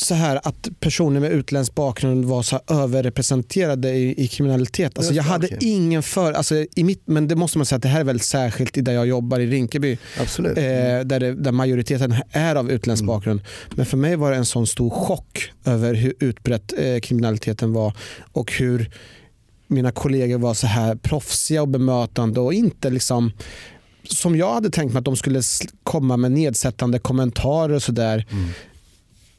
så här att personer med utländsk bakgrund var så överrepresenterade i, i kriminalitet. Alltså, jag hade okej. ingen för... Alltså, i mitt, men det måste man säga att det här är väldigt särskilt i där jag jobbar i Rinkeby. absolut. Eh, där, det, där majoriteten är av utländsk Mm. bakgrund. Men för mig var det en sån stor chock över hur utbrett eh, kriminaliteten var och hur mina kollegor var så här proffsiga och bemötande och inte liksom som jag hade tänkt mig att de skulle komma med nedsättande kommentarer och sådär.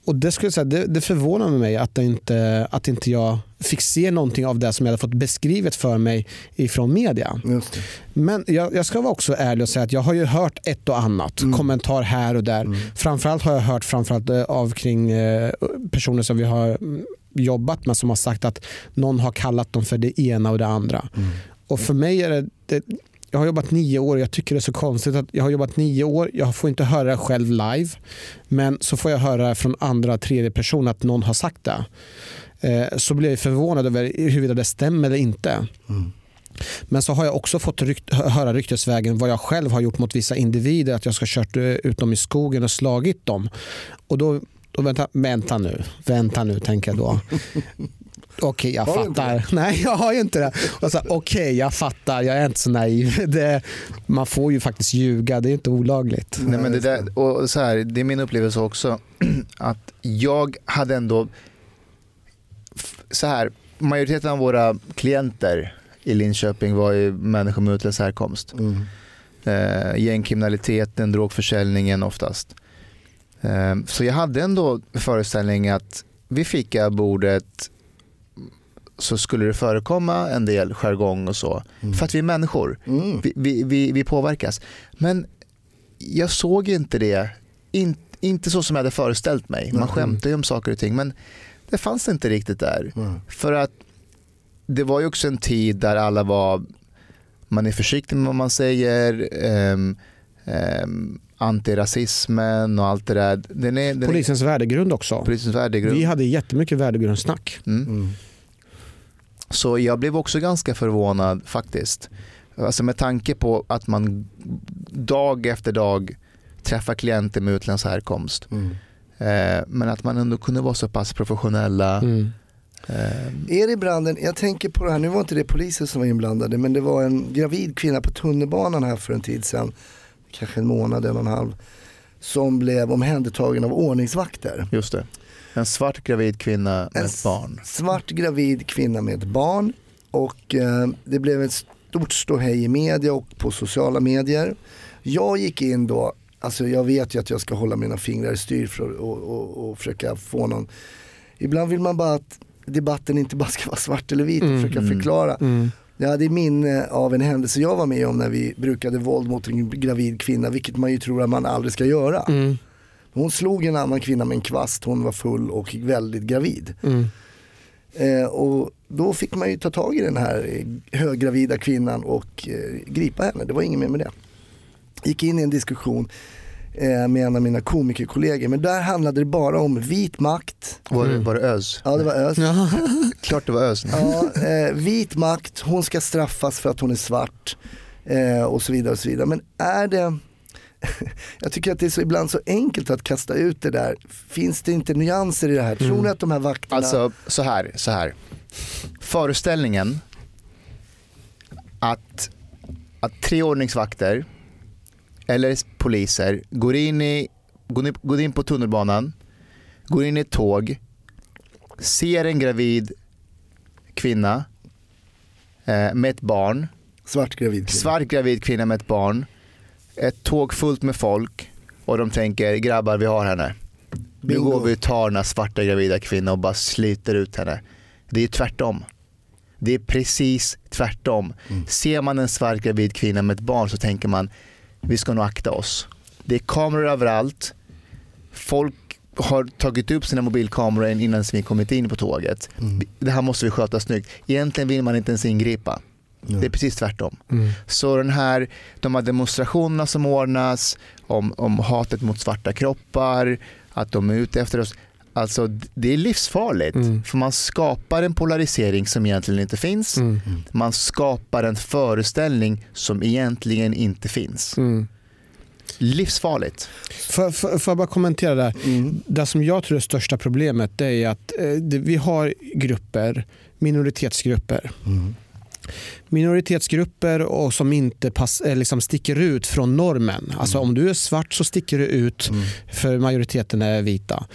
Och det, skulle jag säga, det, det förvånar mig att, inte, att inte jag fick se någonting av det som jag hade fått beskrivet för mig ifrån media. Men jag, jag ska vara också ärlig och säga att jag har ju hört ett och annat. Mm. Kommentar här och där. Framförallt har jag hört framförallt eh, av kring eh, personer som vi har mm, jobbat med som har sagt att någon har kallat dem för det ena och det andra. Mm. Och för mig är det, det jag har jobbat nio år och jag tycker det är så konstigt att jag har jobbat nio år, jag får inte höra det själv live. Men så får jag höra från andra tredje person att någon har sagt det. Eh, Så blir jag förvånad över huruvida det stämmer eller inte. Men så har jag också fått rykt, hö- höra ryktesvägen vad jag själv har gjort mot vissa individer. Att jag ska ha kört eh, ut dem i skogen och slagit dem. Och då, då vänta, vänta nu, vänta nu tänker jag då. Okej, jag fattar. Nej, jag har ju inte det. Och så, Okej, jag fattar. Jag är inte så naiv. Det, man får ju faktiskt ljuga. Det är inte olagligt. Nej, men det, där, och så här, det är min upplevelse också att jag hade ändå så här, majoriteten av våra klienter i Linköping var ju människor med utländsk härkomst. Mm. Eh, gängkriminaliteten, drogförsäljningen oftast. Eh, så jag hade ändå föreställning att vid fikabordet så skulle det förekomma en del jargong och så. För att vi är människor. Mm. Vi, vi, vi, vi påverkas. Men jag såg inte det, in, inte så som jag hade föreställt mig. Man Nej. skämtar ju om saker och ting men det fanns inte riktigt där. Mm. För att det var ju också en tid där alla var, man är försiktig med vad man säger, um, um, antirasismen och allt det där. Den är, den Polisens värdegrund också. är polisens värdegrund. Vi hade jättemycket värdegrundssnack. Mm. Mm. Så jag blev också ganska förvånad faktiskt. Alltså med tanke på att man dag efter dag träffar klienter med utländsk härkomst. Mm. Eh, men att man ändå kunde vara så pass professionella. Mm. Eh, Är det branden, jag tänker på det här, nu var inte det polisen som var inblandade men det var en gravid kvinna på tunnelbanan här för en tid sedan, kanske en månad, en och en halv, som blev omhändertagen av ordningsvakter. just det. En svart gravid kvinna med En ett barn. Svart gravid kvinna med ett barn och eh, det blev ett stort ståhej i media och på sociala medier. Jag gick in då, alltså jag vet ju att jag ska hålla mina fingrar i styr för att och, och, och försöka få någon, ibland vill man bara att debatten inte bara ska vara svart eller vit och Mm, försöka mm. förklara. Mm. Jag hade minne av en händelse jag var med om när vi brukade våld mot en gravid kvinna, vilket man ju tror att man aldrig ska göra. Mm. Hon slog en annan kvinna med en kvast, hon var full och väldigt gravid. Mm. Eh, och då fick man ju ta tag i den här höggravida kvinnan och eh, gripa henne, det var inget mer med det. Gick in i en diskussion eh, med en av mina komikerkollegor, men där handlade det bara om vit makt, Var, Mm. det, var det Öz? ja det var Ös. Ja. Klart det var Öz. Ja, eh, vit makt, hon ska straffas för att hon är svart eh, och så vidare. och så vidare. Men är det, jag tycker att det är så ibland så enkelt att kasta ut det där. Finns det inte nyanser i det här? Tror ni att de här vakterna, Alltså så här, så här. Föreställningen att, att tre ordningsvakter eller poliser går in, i, går, in, går in på tunnelbanan, går in i ett tåg, ser en gravid kvinna eh, med ett barn, svart gravid kvinna. svart gravid kvinna med ett barn, ett tåg fullt med folk och de tänker grabbar vi har henne. Nu går vi och tar den här svarta gravida kvinnan och bara sliter ut henne. Det är tvärtom. Det är precis tvärtom. Mm. Ser man en svart gravid kvinna med ett barn så tänker man vi ska nog akta oss. Det är kameror överallt. Folk har tagit upp sina mobilkameror innan vi kommit in på tåget. Mm. Det här måste vi sköta snyggt. Egentligen vill man inte ens ingripa. Ja. Det är precis tvärtom. Mm. Så den här, de här demonstrationerna som ordnas om, om hatet mot svarta kroppar, att de är ute efter oss. Alltså det är livsfarligt. Mm. För man skapar en polarisering som egentligen inte finns. Mm. Man skapar en föreställning som egentligen inte finns. Mm. Livsfarligt. Får, får, får jag bara kommentera där? Mm. Det som jag tror är största problemet det är att eh, det, vi har grupper, minoritetsgrupper. Mm. Minoritetsgrupper och som inte pass, eh, liksom sticker ut från normen. Alltså om du är svart så sticker du ut Mm. för majoriteten är vita.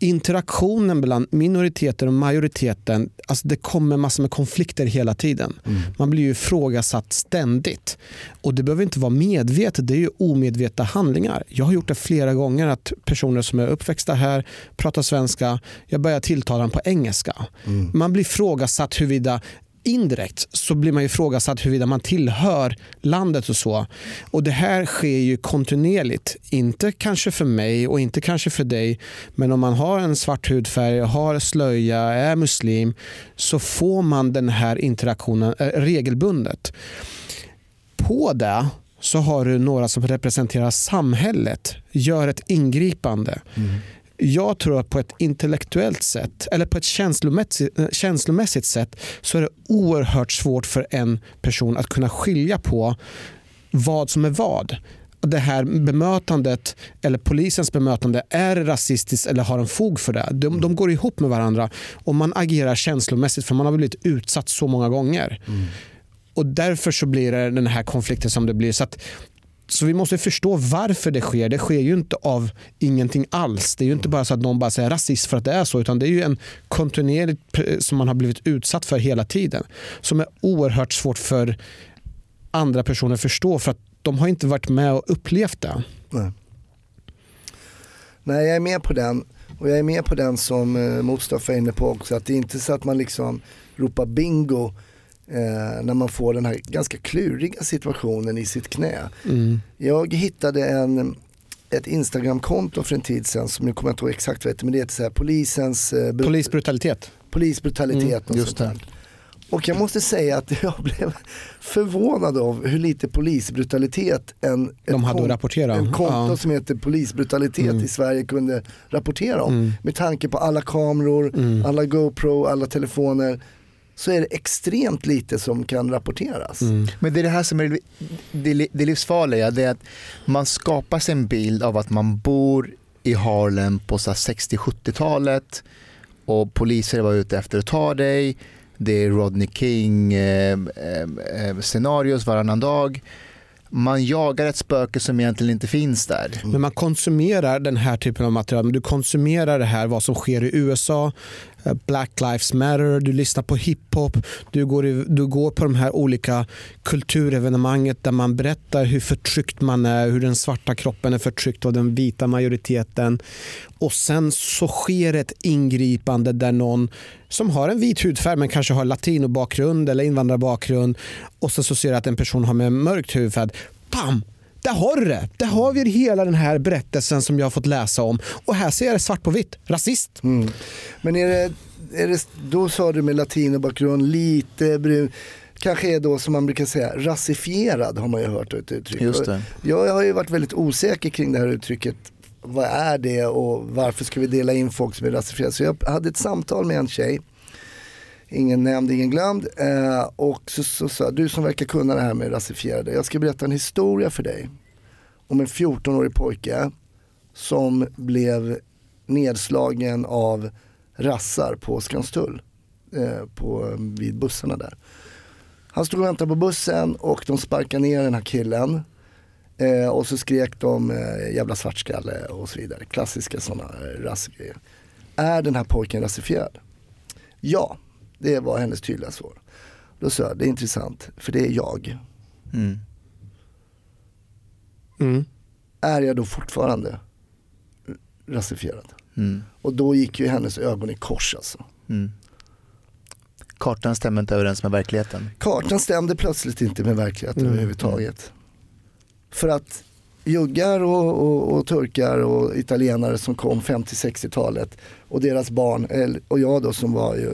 interaktionen mellan minoriteter och majoriteten, alltså det kommer massor med konflikter hela tiden. Mm. Man blir ju ifrågasatt ständigt. Och det behöver inte vara medvetet, det är ju omedvetna handlingar. Jag har gjort det flera gånger att personer som är uppväxta här, pratar svenska, jag börjar tilltala dem på engelska. Mm. Man blir ifrågasatt huruvida indirekt så blir man ifrågasatt huruvida man tillhör landet och så. Och det här sker ju kontinuerligt. Inte kanske för mig och inte kanske för dig. Men om man har en svart hudfärg, har slöja, är muslim så får man den här interaktionen äh, regelbundet. På det så har du några som representerar samhället, gör ett ingripande. Mm. Jag tror att på ett intellektuellt sätt eller på ett känslomässigt, eh, känslomässigt sätt så är det oerhört svårt för en person att kunna skilja på vad som är vad. Det här bemötandet eller polisens bemötande är rasistiskt eller har en fog för det. De, de går ihop med varandra och man agerar känslomässigt för man har blivit utsatt så många gånger. Mm. Och därför så blir det den här konflikten som det blir. Så att så vi måste förstå varför det sker. Det sker ju inte av ingenting alls. Det är ju inte bara så att någon bara säger rasist för att det är så, utan det är ju en kontinuerlig som man har blivit utsatt för hela tiden. Som är oerhört svårt för andra personer att förstå för att de har inte varit med och upplevt det. Nej. Nej, jag är med på den. Och jag är med på den som eh, Mustafa är inne på också. Att det är inte så att man liksom ropar bingo eh, när man får den här ganska kluriga situationen i sitt knä. Mm. Jag hittade en, ett Instagramkonto för en tid sedan som nu kommer jag inte ihåg exakt vad det heter men det heter så här, polisens eh, br- Polisbrutalitet. polisbrutalitet. och just sånt där. Och jag måste säga att jag blev förvånad av hur lite polisbrutalitet en, De hade kon- rapportera. en konto Ja. som heter polisbrutalitet Mm. i Sverige kunde rapportera om. Mm. Med tanke på alla kameror, Mm. alla GoPro, alla telefoner så är det extremt lite som kan rapporteras. Mm. Men det är det här som är det, det livsfarliga, det är att man skapar sig en bild av att man bor i Harlem på så här 60-70-talet och poliser var ute efter att ta dig. Det är Rodney King eh, eh, eh, scenarios varannan dag. Man jagar ett spöke som egentligen inte finns där. Men man konsumerar den här typen av material. Men du konsumerar det här, vad som sker i USA, Black Lives Matter, du lyssnar på hiphop, du går, i- du går på de här olika kulturevenemanget där man berättar hur förtryckt man är, hur den svarta kroppen är förtryckt av den vita majoriteten. Och sen så sker ett ingripande där någon som har en vit hudfärg men kanske har latinobakgrund eller invandrarbakgrund och så, så ser du att en person har med mörkt hudfärg. Bam! Där har du det. Där har vi hela den här berättelsen som jag har fått läsa om. Och här ser jag det svart på vitt. Rasist. Mm. Men är det, är det, då sa du med latinobakgrund, lite brun, kanske är då som man brukar säga rasifierad har man ju hört ett uttryck. Just det. Jag har ju varit väldigt osäker kring det här uttrycket. Vad är det och varför ska vi dela in folk som är rasifierade? Så jag hade ett samtal med en tjej, ingen nämnd, ingen glömd. Eh, och så så sa jag, du som verkar kunna det här med rasifierade, jag ska berätta en historia för dig. Om en 14-årig pojke som blev nedslagen av rassar på Skanstull. Eh, på, vid bussarna där. Han stod och väntade på bussen och de sparkade ner den här killen. Eh, och så skrek de eh, jävla svartskalle och så vidare. Klassiska sådana eh, rassgrejer. Är den här pojken rasifierad? Ja, det var hennes tydliga svar. Då sa jag, det är intressant, för det är jag. Mm. Mm. Är jag då fortfarande rasifierad? Mm. Och då gick ju hennes ögon i kors alltså. Mm. Kartan stämmer inte överens med verkligheten. Kartan stämde plötsligt inte med verkligheten Mm. överhuvudtaget. För att juggar och, och, och turkar och italienare som kom 50-60-talet och deras barn, och jag då som var ju,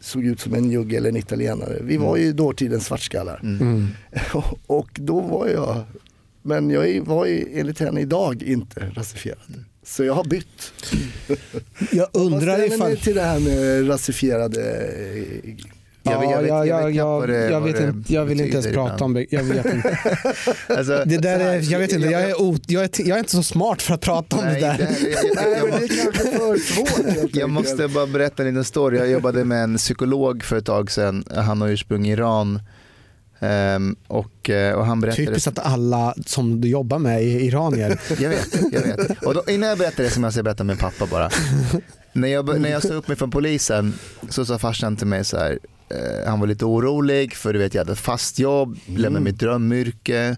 såg ut som en jugge eller en italienare. Vi var ju dåtidens svartskallar. Mm. och då var jag, men jag var ju enligt henne idag inte rasifierad. Så jag har bytt. Jag undrar Vad ställer ifall... till det här med rasifierade eh, Jag jag Ja, jag ja, vet jag, det- jag, vet inte, jag vill inte ens prata ibland. om det. Jag vet inte. Alltså, Det där är, jag vet inte, jag är, o, jag, är, jag är inte så smart för att prata om Nej, det där. det- jag- jag- jag måste- Jag bara berätta en liten story. Jag jobbade med en psykolog för ett tag sedan. Han har ursprung i Iran. Ehm, och, eh, och han berättade... Typiskt att alla som du jobbar med är iranier. Jag vet, jag vet. Och då, innan jag berättar det så måste jag berätta om min pappa bara. när, jag, när jag sa upp mig från polisen så sa farsan till mig så här, eh, han var lite orolig för du vet jag hade fast jobb, lämnade mitt drömyrke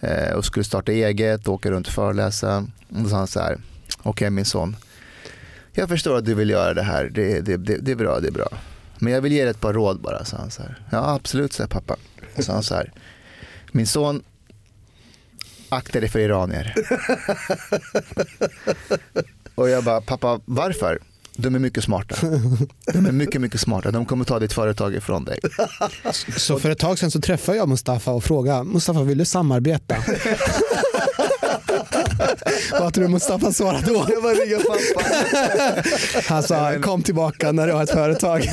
eh, och skulle starta eget, åka runt och föreläsa. Och då sa han så här, okej okay, min son, jag förstår att du vill göra det här, det, det, det, det är bra, det är bra. Men jag vill ge dig ett par råd bara, sa han så här. Ja absolut, sa pappa. Så han så här, min son, akta dig för iranier. och jag bara, pappa varför? De är mycket smarta. De är mycket, mycket smarta. De kommer ta ditt företag ifrån dig. Så för ett tag sedan så träffade jag Mustafa och frågade, Mustafa vill du samarbeta? Vad tror du Mustafa svarade då? Jag ringa pappa. Han sa, kom tillbaka när du har ett företag.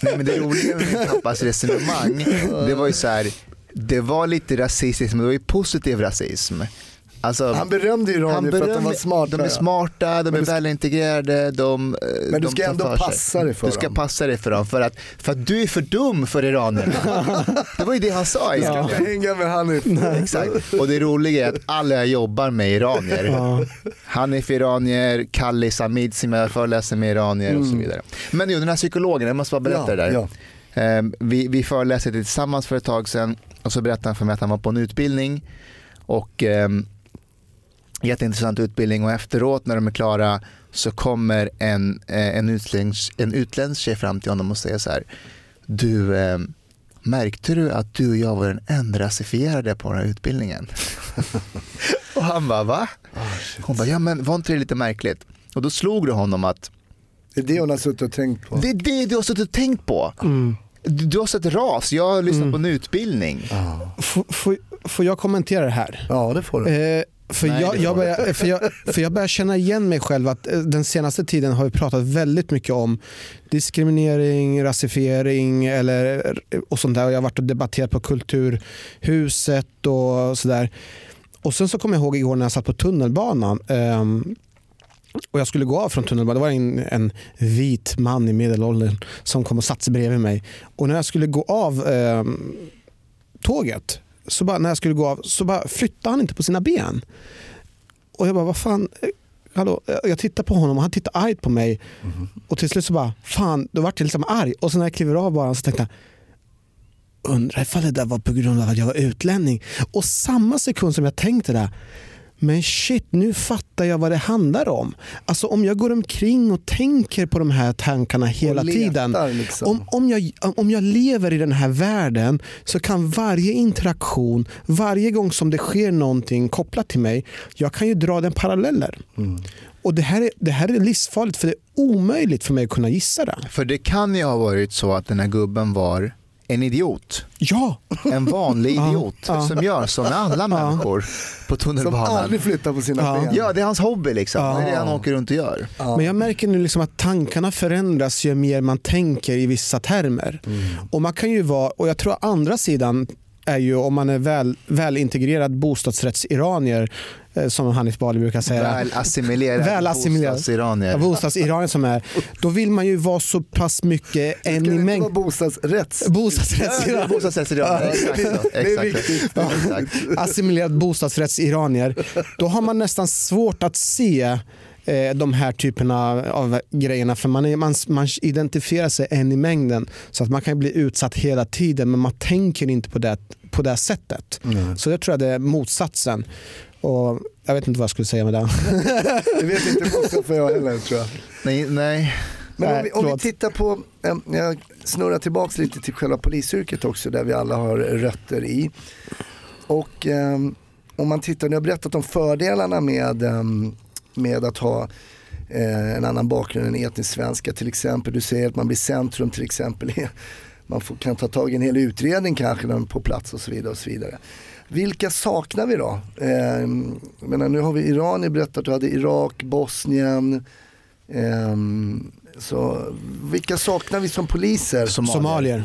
Nej, men det roliga med min pappas resonemang, det var ju så här, det var lite rasistiskt men det var ju positiv rasism. Alltså, han berömde iranier för att de var smarta. De är smarta, de är du, välintegrerade. De, eh, men du ska de ändå passa dig för dem. Du ska passa dig för dem för att, för att du är för dum för iranierna. det var ju det han sa. Ja. Jag ska hänga med Hanif. Exakt. Och det roliga är att alla jag jobbar med är iranier. Ja. Hanif iranier, Kalli Samid som jag föreläser med iranier mm. och så mm. vidare. Men jo, den här psykologen, jag måste bara berätta ja, det där. Ja. Ehm, vi, vi föreläste tillsammans för ett tag sedan och så berättade han för mig att han var på en utbildning och um, jätteintressant utbildning och efteråt när de är klara så kommer en, eh, en, utländsk, en utländsk tjej fram till honom och säger så här. Du, eh, märkte du att du och jag var den enda rasifierade på den här utbildningen? och han bara, va? Oh, Hon bara, ja men var inte det lite märkligt? Och då slog det honom att det är det hon har suttit och tänkt på. Det är det du har suttit och tänkt på. Mm. Du, du har sett ras, jag har lyssnat mm. på en utbildning. Oh. Får, får jag kommentera det här? Ja det får du. Eh, för, Nej, jag, jag, börjar, för, jag, för jag börjar känna igen mig själv att eh, den senaste tiden har vi pratat väldigt mycket om diskriminering, rasifiering eller, och sånt där. Och jag har varit och debatterat på Kulturhuset och sådär. Och sen så kommer jag ihåg igår när jag satt på tunnelbanan um, och jag skulle gå av från tunnelbanan. Det var en, en vit man i medelåldern som kom och satte sig bredvid mig. Och när jag skulle gå av um, tåget så bara, när jag skulle gå av så bara flyttade han inte på sina ben. Och jag bara, vad fan, eh, hallå? Jag tittar på honom och han tittar argt på mig. Mm. Och till slut så bara, fan, då vart jag liksom arg. Och sen när jag kliver av bara så tänkte jag, undrar ifall det där var på grund av att jag var utlänning. Och samma sekund som jag tänkte det men shit, nu fattar jag vad det handlar om. Alltså om jag går omkring och tänker på de här tankarna hela letar, tiden. Liksom. Om, om, jag, om jag lever i den här världen så kan varje interaktion, varje gång som det sker någonting kopplat till mig, jag kan ju dra den paralleller. Mm. Och det här, är, det här är livsfarligt för det är omöjligt för mig att kunna gissa det. För det kan ju ha varit så att den här gubben var en idiot. Ja. En vanlig idiot ja. som gör som alla människor på tunnelbanan. Som aldrig flyttar på sina ja. ben. Ja, det är hans hobby liksom. Ja. Det är det han åker runt och gör. Men jag märker nu liksom att tankarna förändras ju mer man tänker i vissa termer. Mm. Och man kan ju vara, och jag tror andra sidan är ju om man är väl, välintegrerad bostadsrättsiranier eh, som Hanif Bali brukar säga. Väl assimilerad, väl assimilerad bostadsiranier. Bostadsiranier som är. Då vill man ju vara så pass mycket en i mängd. bostadsrätts? Bostadsrättsiranier. bostadsrättsiranier. Exakt, viktigt. Ja. Assimilerad bostadsrättsiranier. Då har man nästan svårt att se Eh, de här typerna av grejerna. För man, är, man, man identifierar sig en i mängden. Så att man kan bli utsatt hela tiden men man tänker inte på det, på det sättet. Mm. Så jag tror att det är motsatsen. Och jag vet inte vad jag skulle säga med det. det vet inte Mustafa jag heller tror jag. Nej, nej. Men om vi, om vi tittar på, jag snurrar tillbaka lite till själva polisyrket också där vi alla har rötter i. Och um, om man tittar, ni har berättat om fördelarna med um, med att ha eh, en annan bakgrund än etnisk svenska till exempel. Du säger att man blir centrum till exempel. Man får, kan ta tag i en hel utredning kanske när man är på plats och så vidare. Och så vidare. Vilka saknar vi då? Eh, menar, nu har vi Iran, ni berättat att du hade Irak, Bosnien. Eh, så vilka saknar vi som poliser? Somalier.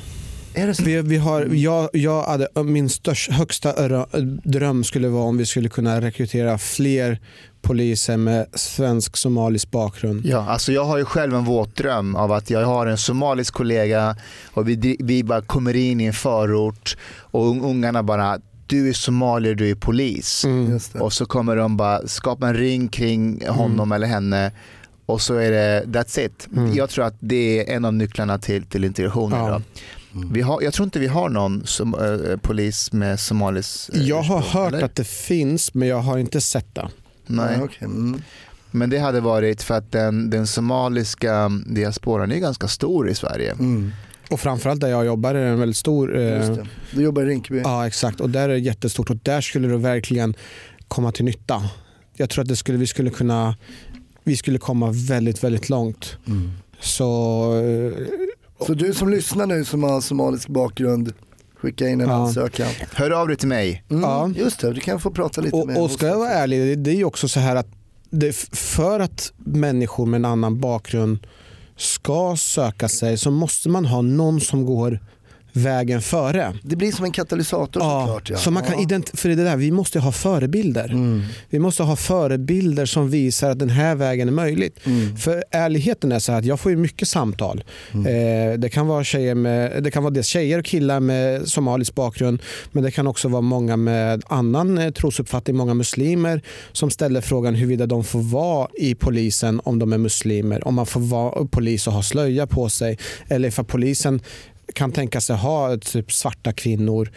Så? Vi, vi har, jag, jag hade, min största, högsta dröm skulle vara om vi skulle kunna rekrytera fler poliser med svensk-somalisk bakgrund. Ja, alltså jag har ju själv en våt dröm av att jag har en somalisk kollega och vi, vi bara kommer in i en förort och un- ungarna bara du är somalier, du är polis. Mm. Och så kommer de bara skapa en ring kring honom eller henne och så är det that's it. Mm. Jag tror att det är en av nycklarna till, till integration. Ja. idag. Vi har, jag tror inte vi har någon som, eh, polis med somalisk eh, Jag har ursprung, hört eller? att det finns men jag har inte sett det. Nej. Ja, okej. mm. Men det hade varit för att den, den somaliska diasporan är ganska stor i Sverige. Mm. Och framförallt där jag jobbar är det en väldigt stor... eh. Du jobbar i Rinkeby. Ja exakt och där är det jättestort och där skulle det verkligen komma till nytta. Jag tror att det skulle, vi skulle kunna vi skulle komma väldigt, väldigt långt. Mm. Så eh, Så du som lyssnar nu som har somalisk bakgrund, skicka in en Ja. ansökan. Hör av dig till mig. Mm, Ja. Just det, du kan få prata lite med Och, och ska jag vara ärlig, det- det är ju också så här att det, för att människor med en annan bakgrund ska söka sig så måste man ha någon som går vägen före. Det blir som en katalysator såklart. Ja. så man kan ja. för det där, vi måste ha förebilder. Mm. Vi måste ha förebilder som visar att den här vägen är möjligt. Mm. För ärligheten är så här att jag får ju mycket samtal. Eh, det, kan vara tjejer med, det kan vara dels tjejer och killar med somalisk bakgrund men det kan också vara många med annan eh, trosuppfattning, många muslimer som ställer frågan huruvida de får vara i polisen om de är muslimer. Om man får vara polis och ha slöja på sig eller ifall polisen kan tänka sig ha typ svarta kvinnor.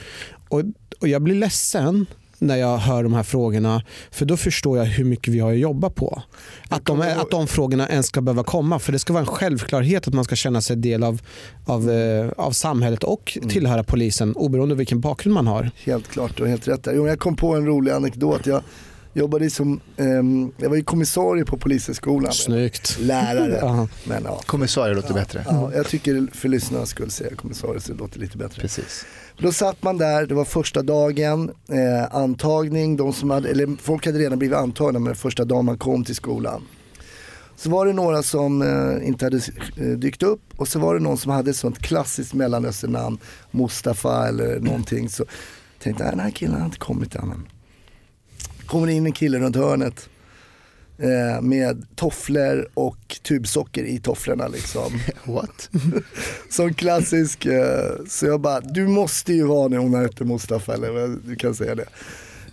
Och, och jag blir ledsen när jag hör de här frågorna. För då förstår jag hur mycket vi har att jobba på. Att de, att de frågorna ens ska behöva komma. För det ska vara en självklarhet att man ska känna sig del av, av, eh, av samhället och tillhöra polisen oberoende av vilken bakgrund man har. Helt klart, du har helt rätt. Jo, jag kom på en rolig anekdot. Jag jobbade som, ehm, jag var ju kommissarie på polishögskolan. Snyggt. Lärare. Ja. Men ja, Kommissarie låter bättre. ja, jag tycker för lyssnarnas skull säger jag kommissarie så det låter lite bättre. Precis. Då satt man där, det var första dagen, eh, antagning, de som hade, eller folk hade redan blivit antagna men första dagen man kom till skolan. Så var det några som eh, inte hade eh, dykt upp och så var det någon som hade ett sånt klassiskt mellanösternamn, Mustafa eller någonting. Så tänkte jag, den här killen har inte kommit än. Men." Kommer in en kille runt hörnet eh, med tofflor och tubsocker i tofflorna liksom. What? Som klassisk, eh, så jag bara, du måste ju vara när hon hette Mustafa eller vad du kan säga det.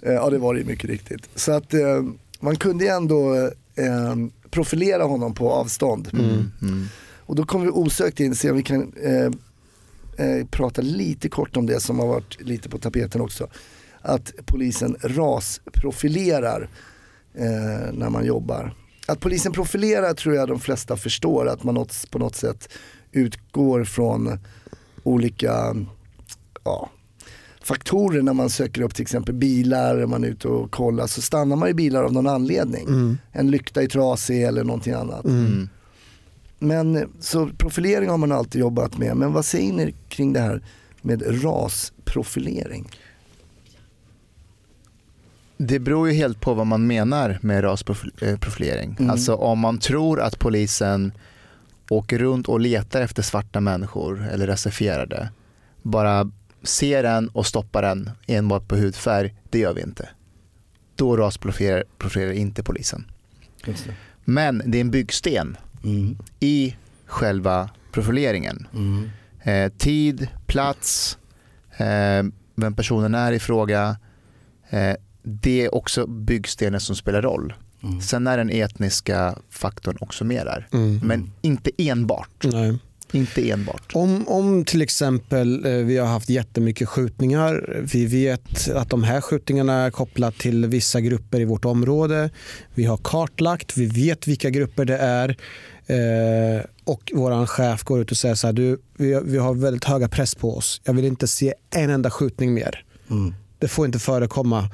Eh, Ja det var det ju mycket riktigt. Så att eh, man kunde ju ändå eh, profilera honom på avstånd. Mm. Och då kommer vi osökt in, se om vi kan eh, eh, prata lite kort om det som har varit lite på tapeten också. Att polisen rasprofilerar eh, när man jobbar. Att polisen profilerar tror jag de flesta förstår, att man något, på något sätt utgår från olika ja, faktorer när man söker upp till exempel bilar, man är ute och kollar så stannar man i bilar av någon anledning. En lykta är trasig eller någonting annat. Mm. Men så profilering har man alltid jobbat med, men vad säger ni kring det här med rasprofilering? Det beror ju helt på vad man menar med rasprofilering. Mm. Alltså om man tror att polisen åker runt och letar efter svarta människor eller rasifierade, bara ser en och stoppar en enbart på hudfärg, det gör vi inte. Då rasprofilerar profilerar inte polisen. Det. Men det är en byggsten Mm. i själva profileringen. Mm. Eh, tid, plats, eh, vem personen är i fråga. Eh, det är också byggstenen som spelar roll. Mm. Sen är den etniska faktorn också med där. Mm. Men inte enbart. Nej. Inte enbart. Om, om till exempel eh, vi har haft jättemycket skjutningar. Vi vet att de här skjutningarna är kopplat till vissa grupper i vårt område. Vi har kartlagt, vi vet vilka grupper det är. Eh, och vår chef går ut och säger så här, du, vi, vi har väldigt höga press på oss. Jag vill inte se en enda skjutning mer. Mm. Det får inte förekomma.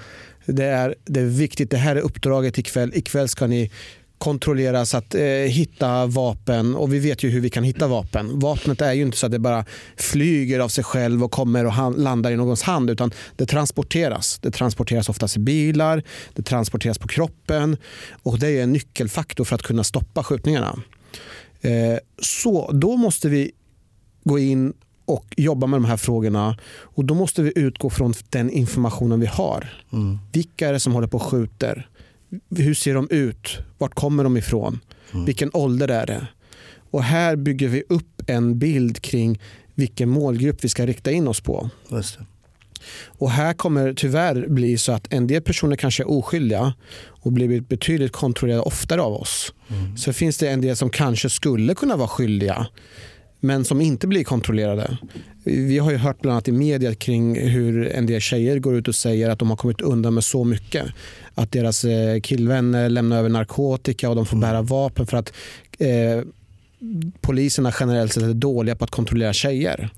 Det är, det är viktigt. Det här är uppdraget ikväll. Ikväll ska ni kontrolleras att eh, hitta vapen och vi vet ju hur vi kan hitta vapen. Vapnet är ju inte så att det bara flyger av sig själv och kommer och landar i någons hand utan det transporteras. Det transporteras oftast i bilar, det transporteras på kroppen och det är en nyckelfaktor för att kunna stoppa skjutningarna. Eh, så då måste vi gå in och jobba med de här frågorna. Och Då måste vi utgå från den informationen vi har. Mm. Vilka är det som håller på och skjuter? Hur ser de ut? Vart kommer de ifrån? Vilken ålder är det? Och Här bygger vi upp en bild kring vilken målgrupp vi ska rikta in oss på. Och här kommer det tyvärr bli så att en del personer kanske är oskyldiga och blir betydligt kontrollerade oftare av oss. Så finns det en del som kanske skulle kunna vara skyldiga men som inte blir kontrollerade. Vi har ju hört bland annat i media kring hur en del tjejer går ut och säger att de har kommit undan med så mycket. Att deras eh, killvänner lämnar över narkotika och de får bära vapen för att eh, poliserna generellt sett är dåliga på att kontrollera tjejer.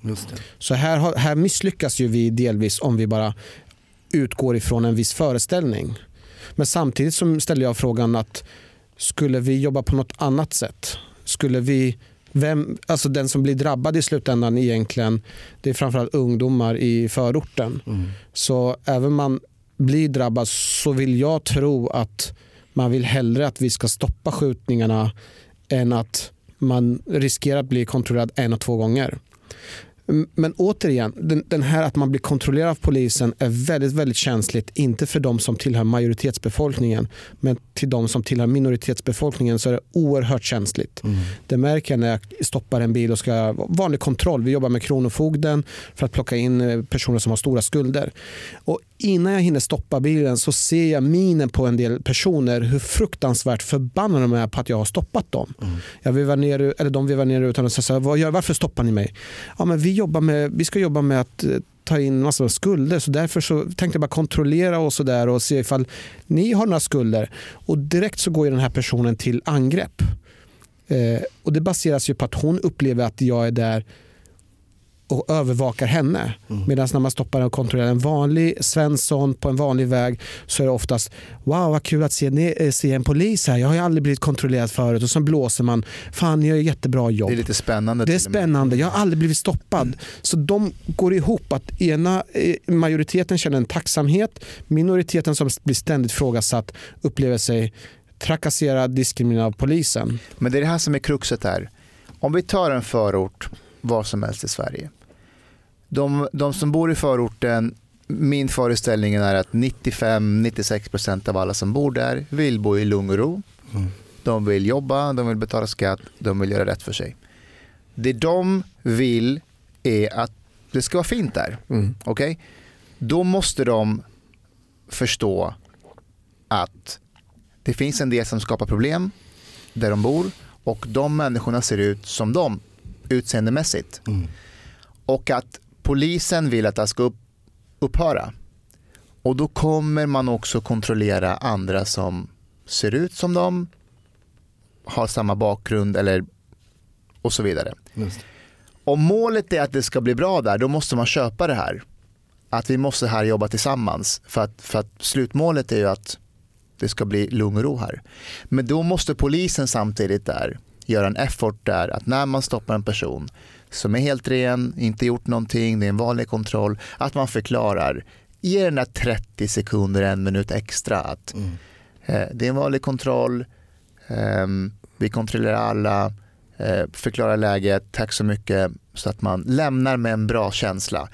Så här, har- här misslyckas ju vi delvis om vi bara utgår ifrån en viss föreställning. Men samtidigt så ställer jag frågan att skulle vi jobba på något annat sätt? Skulle vi, vem, alltså den som blir drabbad i slutändan egentligen, det är framförallt ungdomar i förorten. Så även man blir drabbad så vill jag tro att man vill hellre att vi ska stoppa skjutningarna än att man riskerar att bli kontrollerad en och två gånger. Mm, Men återigen, den, den här att man blir kontrollerad av polisen är väldigt, väldigt känsligt. Inte för de som tillhör majoritetsbefolkningen, men till de som tillhör minoritetsbefolkningen så är det oerhört känsligt. Det märker jag när jag stoppar en bil och ska vanlig kontroll. Vi jobbar med Kronofogden för att plocka in eh, personer som har stora skulder. Och innan jag hinner stoppa bilen så ser jag minen på en del personer hur fruktansvärt förbannade de är på att jag har stoppat dem. Jag vevar ner, eller de vevar ner utan så här, "Vad gör- varför stoppar ni mig? Ja, men vi, jobbar med, vi ska jobba med att eh, ta in massor av skulder så därför så tänkte jag bara kontrollera och så där och se ifall ni har några skulder. Och direkt så går den här personen till angrepp. Eh, och det baseras ju på att hon upplever att jag är där och övervakar henne. Medan när man stoppar och kontrollerar en vanlig Svensson på en vanlig väg så är det oftast wow vad kul att se, eh, se en polis här. Jag har ju aldrig blivit kontrollerad förut och så blåser man. Fan ni gör jättebra jobb. Det är lite spännande. Det är spännande. Jag har aldrig blivit stoppad. Så de går ihop. att ena eh, Majoriteten känner en tacksamhet. Minoriteten som blir ständigt frågasatt upplever sig trakasserad, diskriminerad av polisen. Men det är det här som är kruxet här. Om vi tar en förort var som helst i Sverige. De, de som bor i förorten, min föreställning är att 95-96% av alla som bor där vill bo i lugn och ro. De vill jobba, de vill betala skatt, de vill göra rätt för sig. Det de vill är att det ska vara fint där. Okej? Då måste de förstå att det finns en del som skapar problem där de bor och de människorna ser ut som de utseendemässigt. Och att polisen vill att det ska upp, upphöra. Och då kommer man också kontrollera andra som ser ut som dem, har samma bakgrund eller och så vidare. Just. Om målet är att det ska bli bra där, då måste man köpa det här. Att vi måste här jobba tillsammans. För att, för att slutmålet är ju att det ska bli lugn och ro här. Men då måste polisen samtidigt där göra en effort där att när man stoppar en person som är helt ren, inte gjort någonting, det är en vanlig kontroll, att man förklarar, ge den där 30 sekunder, en minut extra att eh, det är en vanlig kontroll, ehm, vi kontrollerar alla, eh, förklarar läget, tack så mycket, så att man lämnar med en bra känsla.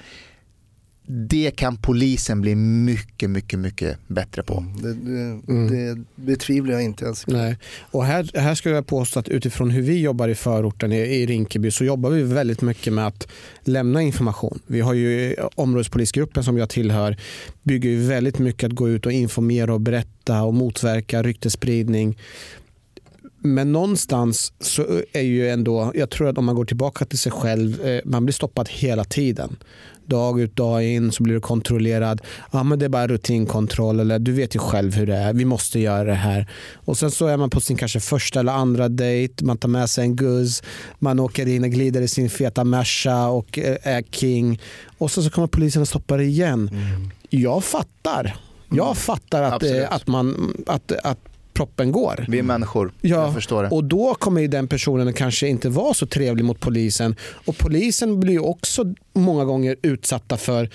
Det kan polisen bli mycket, mycket, mycket bättre på. Det, det, det betvivlar jag inte ens. Nej. Och här, här skulle jag påstå att utifrån hur vi jobbar i förorten i, i Rinkeby så jobbar vi väldigt mycket med att lämna information. Vi har ju områdespolisgruppen som jag tillhör bygger ju väldigt mycket att gå ut och informera och berätta och motverka ryktespridning. Men någonstans så är ju ändå, jag tror att om man går tillbaka till sig själv, eh, man blir stoppad hela tiden. Dag ut dag in så blir du kontrollerad. Ja, men det är bara rutinkontroll eller du vet ju själv hur det är. Vi måste göra det här. Och sen så är man på sin kanske första eller andra dejt. Man tar med sig en guzz. Man åker in och glider i sin feta Merca och eh, är king. Och sen så kommer polisen och stoppar igen. Jag fattar. Jag fattar att, Absolut. eh, att, man, att, att proppen går. Vi är människor, Ja, jag förstår det. och då kommer ju den personen kanske inte vara så trevlig mot polisen. Och polisen blir ju också många gånger utsatta för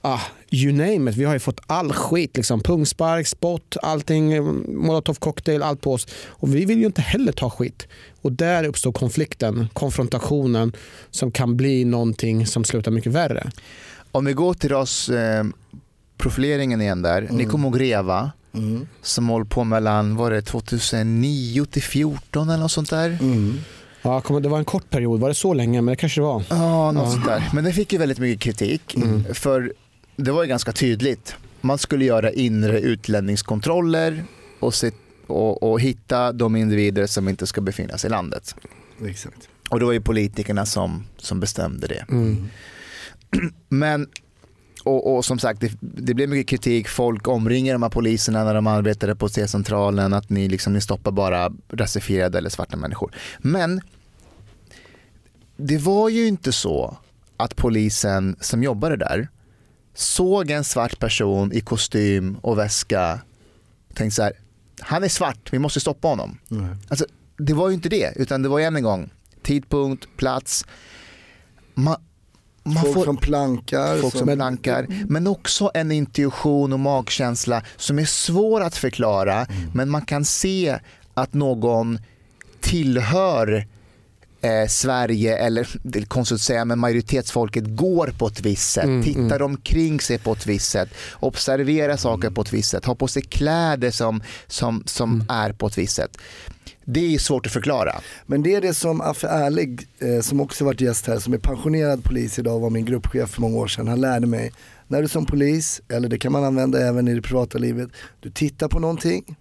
ah, you name it. Vi har ju fått all skit. Liksom. Pungspark, spott, allting, eh, molotov cocktail, allt på oss. Och vi vill ju inte heller ta skit. Och där uppstår konflikten, konfrontationen som kan bli någonting som slutar mycket värre. Om vi går till rasprofileringen igen där. Mm. Ni kommer ihåg Reva som håller på mellan var det 2009 till 2014 eller något sånt där. Mm. Ja, det var en kort period, var det så länge? Men det kanske det var. Ja, något Ja. sånt där. Men det fick ju väldigt mycket kritik. För det var ju ganska tydligt. Man skulle göra inre utlänningskontroller och, se, och, och hitta de individer som inte ska befinna sig i landet. Exakt. Och det var ju politikerna som, som bestämde det. Mm. Men, och, och som sagt, det, det blev mycket kritik. Folk omringer de här poliserna när de arbetade på C-centralen. Att ni, liksom, ni stoppar bara rasifierade eller svarta människor. Men det var ju inte så att polisen som jobbade där såg en svart person i kostym och väska tänkte så här, han är svart, vi måste stoppa honom. Nej. Alltså, det var ju inte det, utan det var ju än en gång tidpunkt, plats. Man, man Folk får, som plankar. folk som blankar, men också en intuition och magkänsla som är svår att förklara, men man kan se att någon tillhör eh, Sverige eller det är konstigt att säga men majoritetsfolket går på ett visst sätt, Mm, tittar omkring sig på ett visst sätt, observerar saker på ett visst sätt, har på sig kläder som, som, som är på ett visst sätt. Det är svårt att förklara. Men det är det som Affe Ärlig, eh, som också varit gäst här, som är pensionerad polis idag, var min gruppchef för många år sedan. Han lärde mig, när du som polis, eller det kan man använda även i det privata livet, du tittar på någonting,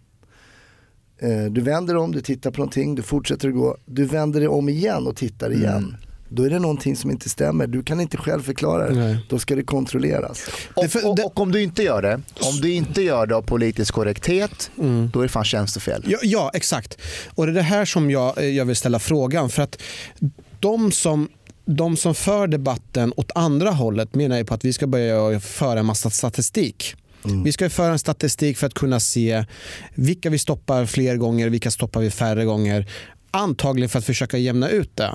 eh, du vänder om, du tittar på någonting, du fortsätter att gå, du vänder dig om igen och tittar igen. Mm. Då är det någonting som inte stämmer, du kan inte själv förklara det, Nej. då ska det kontrolleras. Och, och, och om du inte gör det, om du inte gör det av politisk korrekthet, då är det fan tjänstefel. Ja, ja, exakt. Och det är det här som jag, eh, jag vill ställa frågan. För att de som, de som för debatten åt andra hållet menar ju på att vi ska börja föra en massa statistik. Vi ska föra en statistik för att kunna se vilka vi stoppar fler gånger, vilka stoppar vi färre gånger. Antagligen för att försöka jämna ut det.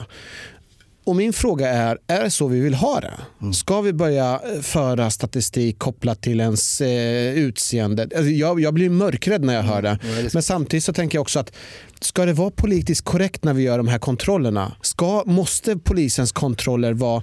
Och min fråga är, är det så vi vill ha det? Ska vi börja eh, föra statistik kopplat till ens eh, utseende? Alltså jag, jag blir mörkrädd när jag hör det. Men samtidigt så tänker jag också att ska det vara politiskt korrekt när vi gör de här kontrollerna? Ska, måste polisens kontroller vara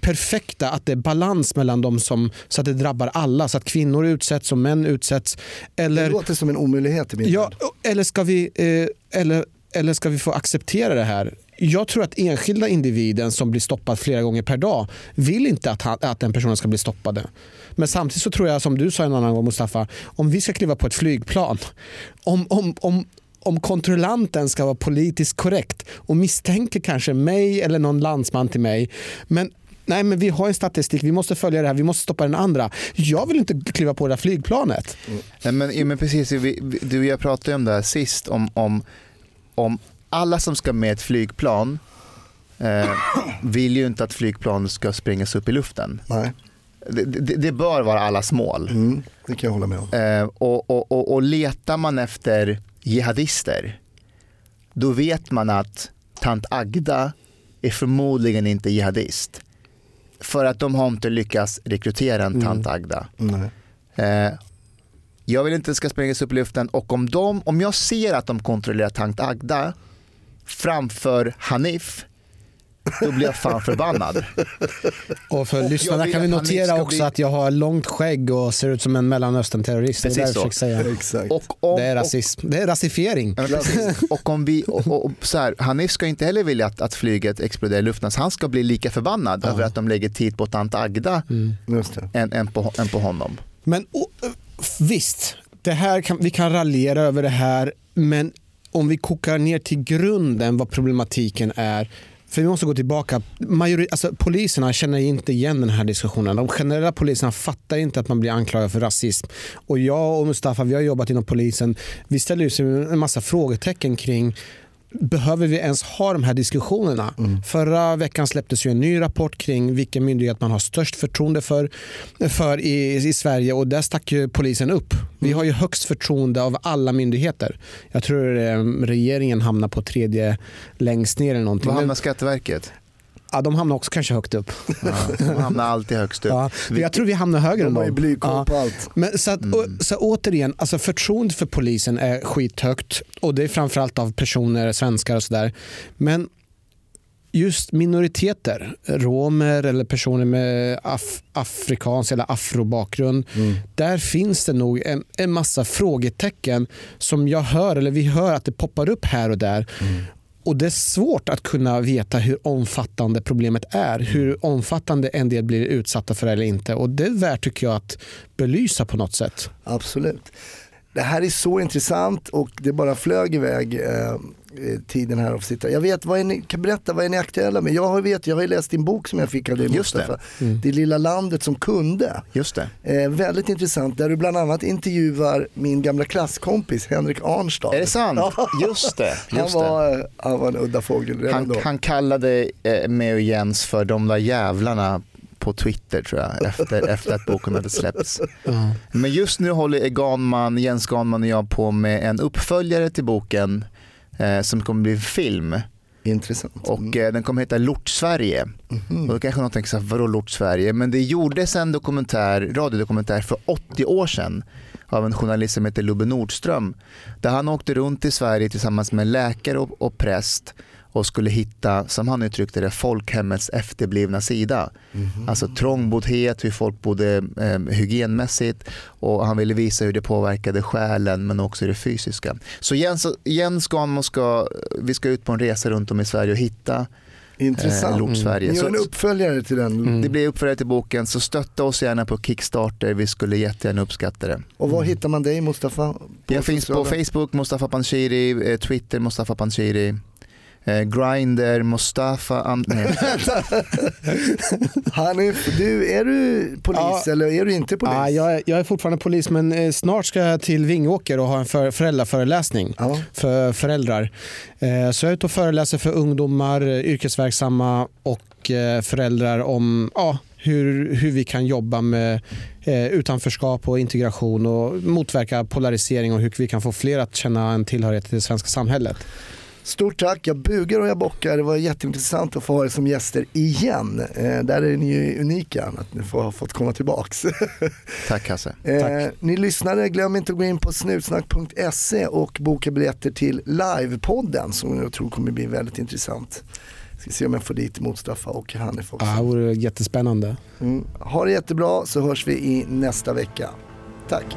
perfekta? Att det är balans mellan dem som, så att det drabbar alla? Så att kvinnor utsätts och män utsätts? Det Eller, låter som en omöjlighet i min Ja, eller ska, vi, eh, eller, eller ska vi få acceptera det här? Jag tror att enskilda individen som blir stoppad flera gånger per dag vill inte att, han, att den personen ska bli stoppad. Men samtidigt så tror jag, som du sa en annan gång Mustafa, om vi ska kliva på ett flygplan, om, om, om, om kontrollanten ska vara politiskt korrekt och misstänker kanske mig eller någon landsman till mig, men Nej, men vi har en statistik, vi måste följa det här, vi måste stoppa den andra. Jag vill inte kliva på det här flygplanet. Mm. Nej, men, men precis, vi, vi, du och jag pratade om det här sist, om, om, om alla som ska med ett flygplan eh, vill ju inte att flygplanet ska sprängas upp i luften. Nej, Det, det, det bör vara allas mål. mm, det kan jag hålla med om. Eh, och, och, och, och letar man efter jihadister, då vet man att tant Agda är förmodligen inte jihadist. För att de har inte lyckats rekrytera en tant Agda. Nej. Eh, jag vill inte att det ska sprängas upp i luften och om, de, om jag ser att de kontrollerar tant Agda framför Hanif, då blir jag fan förbannad. Och för Och lyssnarna kan vi notera också bli- att jag har långt skägg och ser ut som en Mellanöstern-terrorist. Det är Precis det jag så. säga. Exakt. Och om, Det är rasism. Det är rasifiering. Ja. Och om vi, och, och, och så här, Hanif ska inte heller vilja att, att flyget exploderar i luften, så han ska bli lika förbannad över att de lägger tid på tant Agda Just det. än, än, på, än på honom. Men och, visst, det här kan, vi kan raljera över det här, men om vi kokar ner till grunden vad problematiken är. För vi måste gå tillbaka. Majori, alltså, poliserna känner inte igen den här diskussionen. De generella poliserna fattar inte att man blir anklagad för rasism. Och jag och Mustafa, vi har jobbat inom polisen. Vi ställer ju en massa frågetecken kring Behöver vi ens ha de här diskussionerna? Förra veckan släpptes ju en ny rapport kring vilken myndighet man har störst förtroende för, för i, i Sverige och där stack ju polisen upp. Vi har ju högst förtroende av alla myndigheter. Jag tror eh, regeringen hamnar på tredje längst ner eller någonting. Vad hamnar Skatteverket? Ja, de hamnar också kanske högt upp. Ja, de hamnar alltid högst upp. Ja, jag tror vi hamnar högre än De dem. blykoll Ja. på allt. Men så, att, och, så återigen, alltså förtroendet för polisen är skithögt och det är framförallt av personer, svenskar och sådär. Men just minoriteter, romer eller personer med af, afrikansk eller afrobakgrund. Där finns det nog en, en massa frågetecken som jag hör, eller vi hör att det poppar upp här och där. Och Det är svårt att kunna veta hur omfattande problemet är. Hur omfattande en del blir utsatta för eller inte. Och Det är värt tycker jag att belysa på något sätt. Absolut. Det här är så intressant och det bara flög iväg eh, tiden här att sitta. Jag vet, vad är ni, kan berätta, vad är ni aktuella med? Jag har, vet, jag har ju läst din bok som jag fick av dig Just det. Mustafa. Det lilla landet som kunde. Just det. Eh, väldigt intressant, där du bland annat intervjuar min gamla klasskompis Henrik Arnstad. Är det sant? Ja. Just det. Han Just det. var, eh, han var en udda fågel redan Han, då. han kallade eh, mig och Jens för de där jävlarna på Twitter tror jag, efter, efter att boken hade släppts. Men just nu håller Ganman, Jens Ganman och jag på med en uppföljare till boken eh, som kommer bli film. Intressant. Och eh, den kommer heta Lort Sverige. Mhm. Och då kanske någon tänker så här, vadå Lort Sverige? Men det gjordes en dokumentär, radiodokumentär för 80 år sedan av en journalist som heter Lubbe Nordström. Där han åkte runt i Sverige tillsammans med läkare och, och präst och skulle hitta, som han uttryckte det, folkhemmets efterblivna sida. Alltså trångboddhet, hur folk bodde eh, hygienmässigt och han ville visa hur det påverkade själen men också det fysiska. Så Jens, Jens Ganmo ska, vi ska ut på en resa runt om i Sverige och hitta Intressant. eh, Sverige. Ni gör Så- en uppföljare till den. det blir uppföljare till boken så stötta oss gärna på Kickstarter, vi skulle jättegärna uppskatta det. Och var hittar man dig Mustafa? Jag finns på Facebook, Mustafa Panshiri, eh, Twitter, Mustafa Panshiri, eh, Grindr, Mustafa. Hanif, du, är du polis Ja. eller är du inte polis? Ja, jag, är, jag är fortfarande polis men eh, snart ska jag till Vingåker och ha en för, föräldraföreläsning Ja. för föräldrar. Eh, Så jag är ute och föreläser för ungdomar, eh, yrkesverksamma och eh, föräldrar om ja, hur, hur vi kan jobba med eh, utanförskap och integration och motverka polarisering och hur vi kan få fler att känna en tillhörighet till det svenska samhället. Stort tack, jag bugar och jag bockar. Det var jätteintressant att få ha er som gäster igen. Eh, där är ni ju unika, att ni får, har fått komma tillbaks. Tack Hasse. Eh, ni lyssnare, glöm inte att gå in på snutsnack.se och boka biljetter till livepodden som jag tror kommer bli väldigt intressant. Ska se om jag får dit Mustafa och Hanif också. Ja, det vore jättespännande. Mm. Ha det jättebra så hörs vi i nästa vecka. Tack.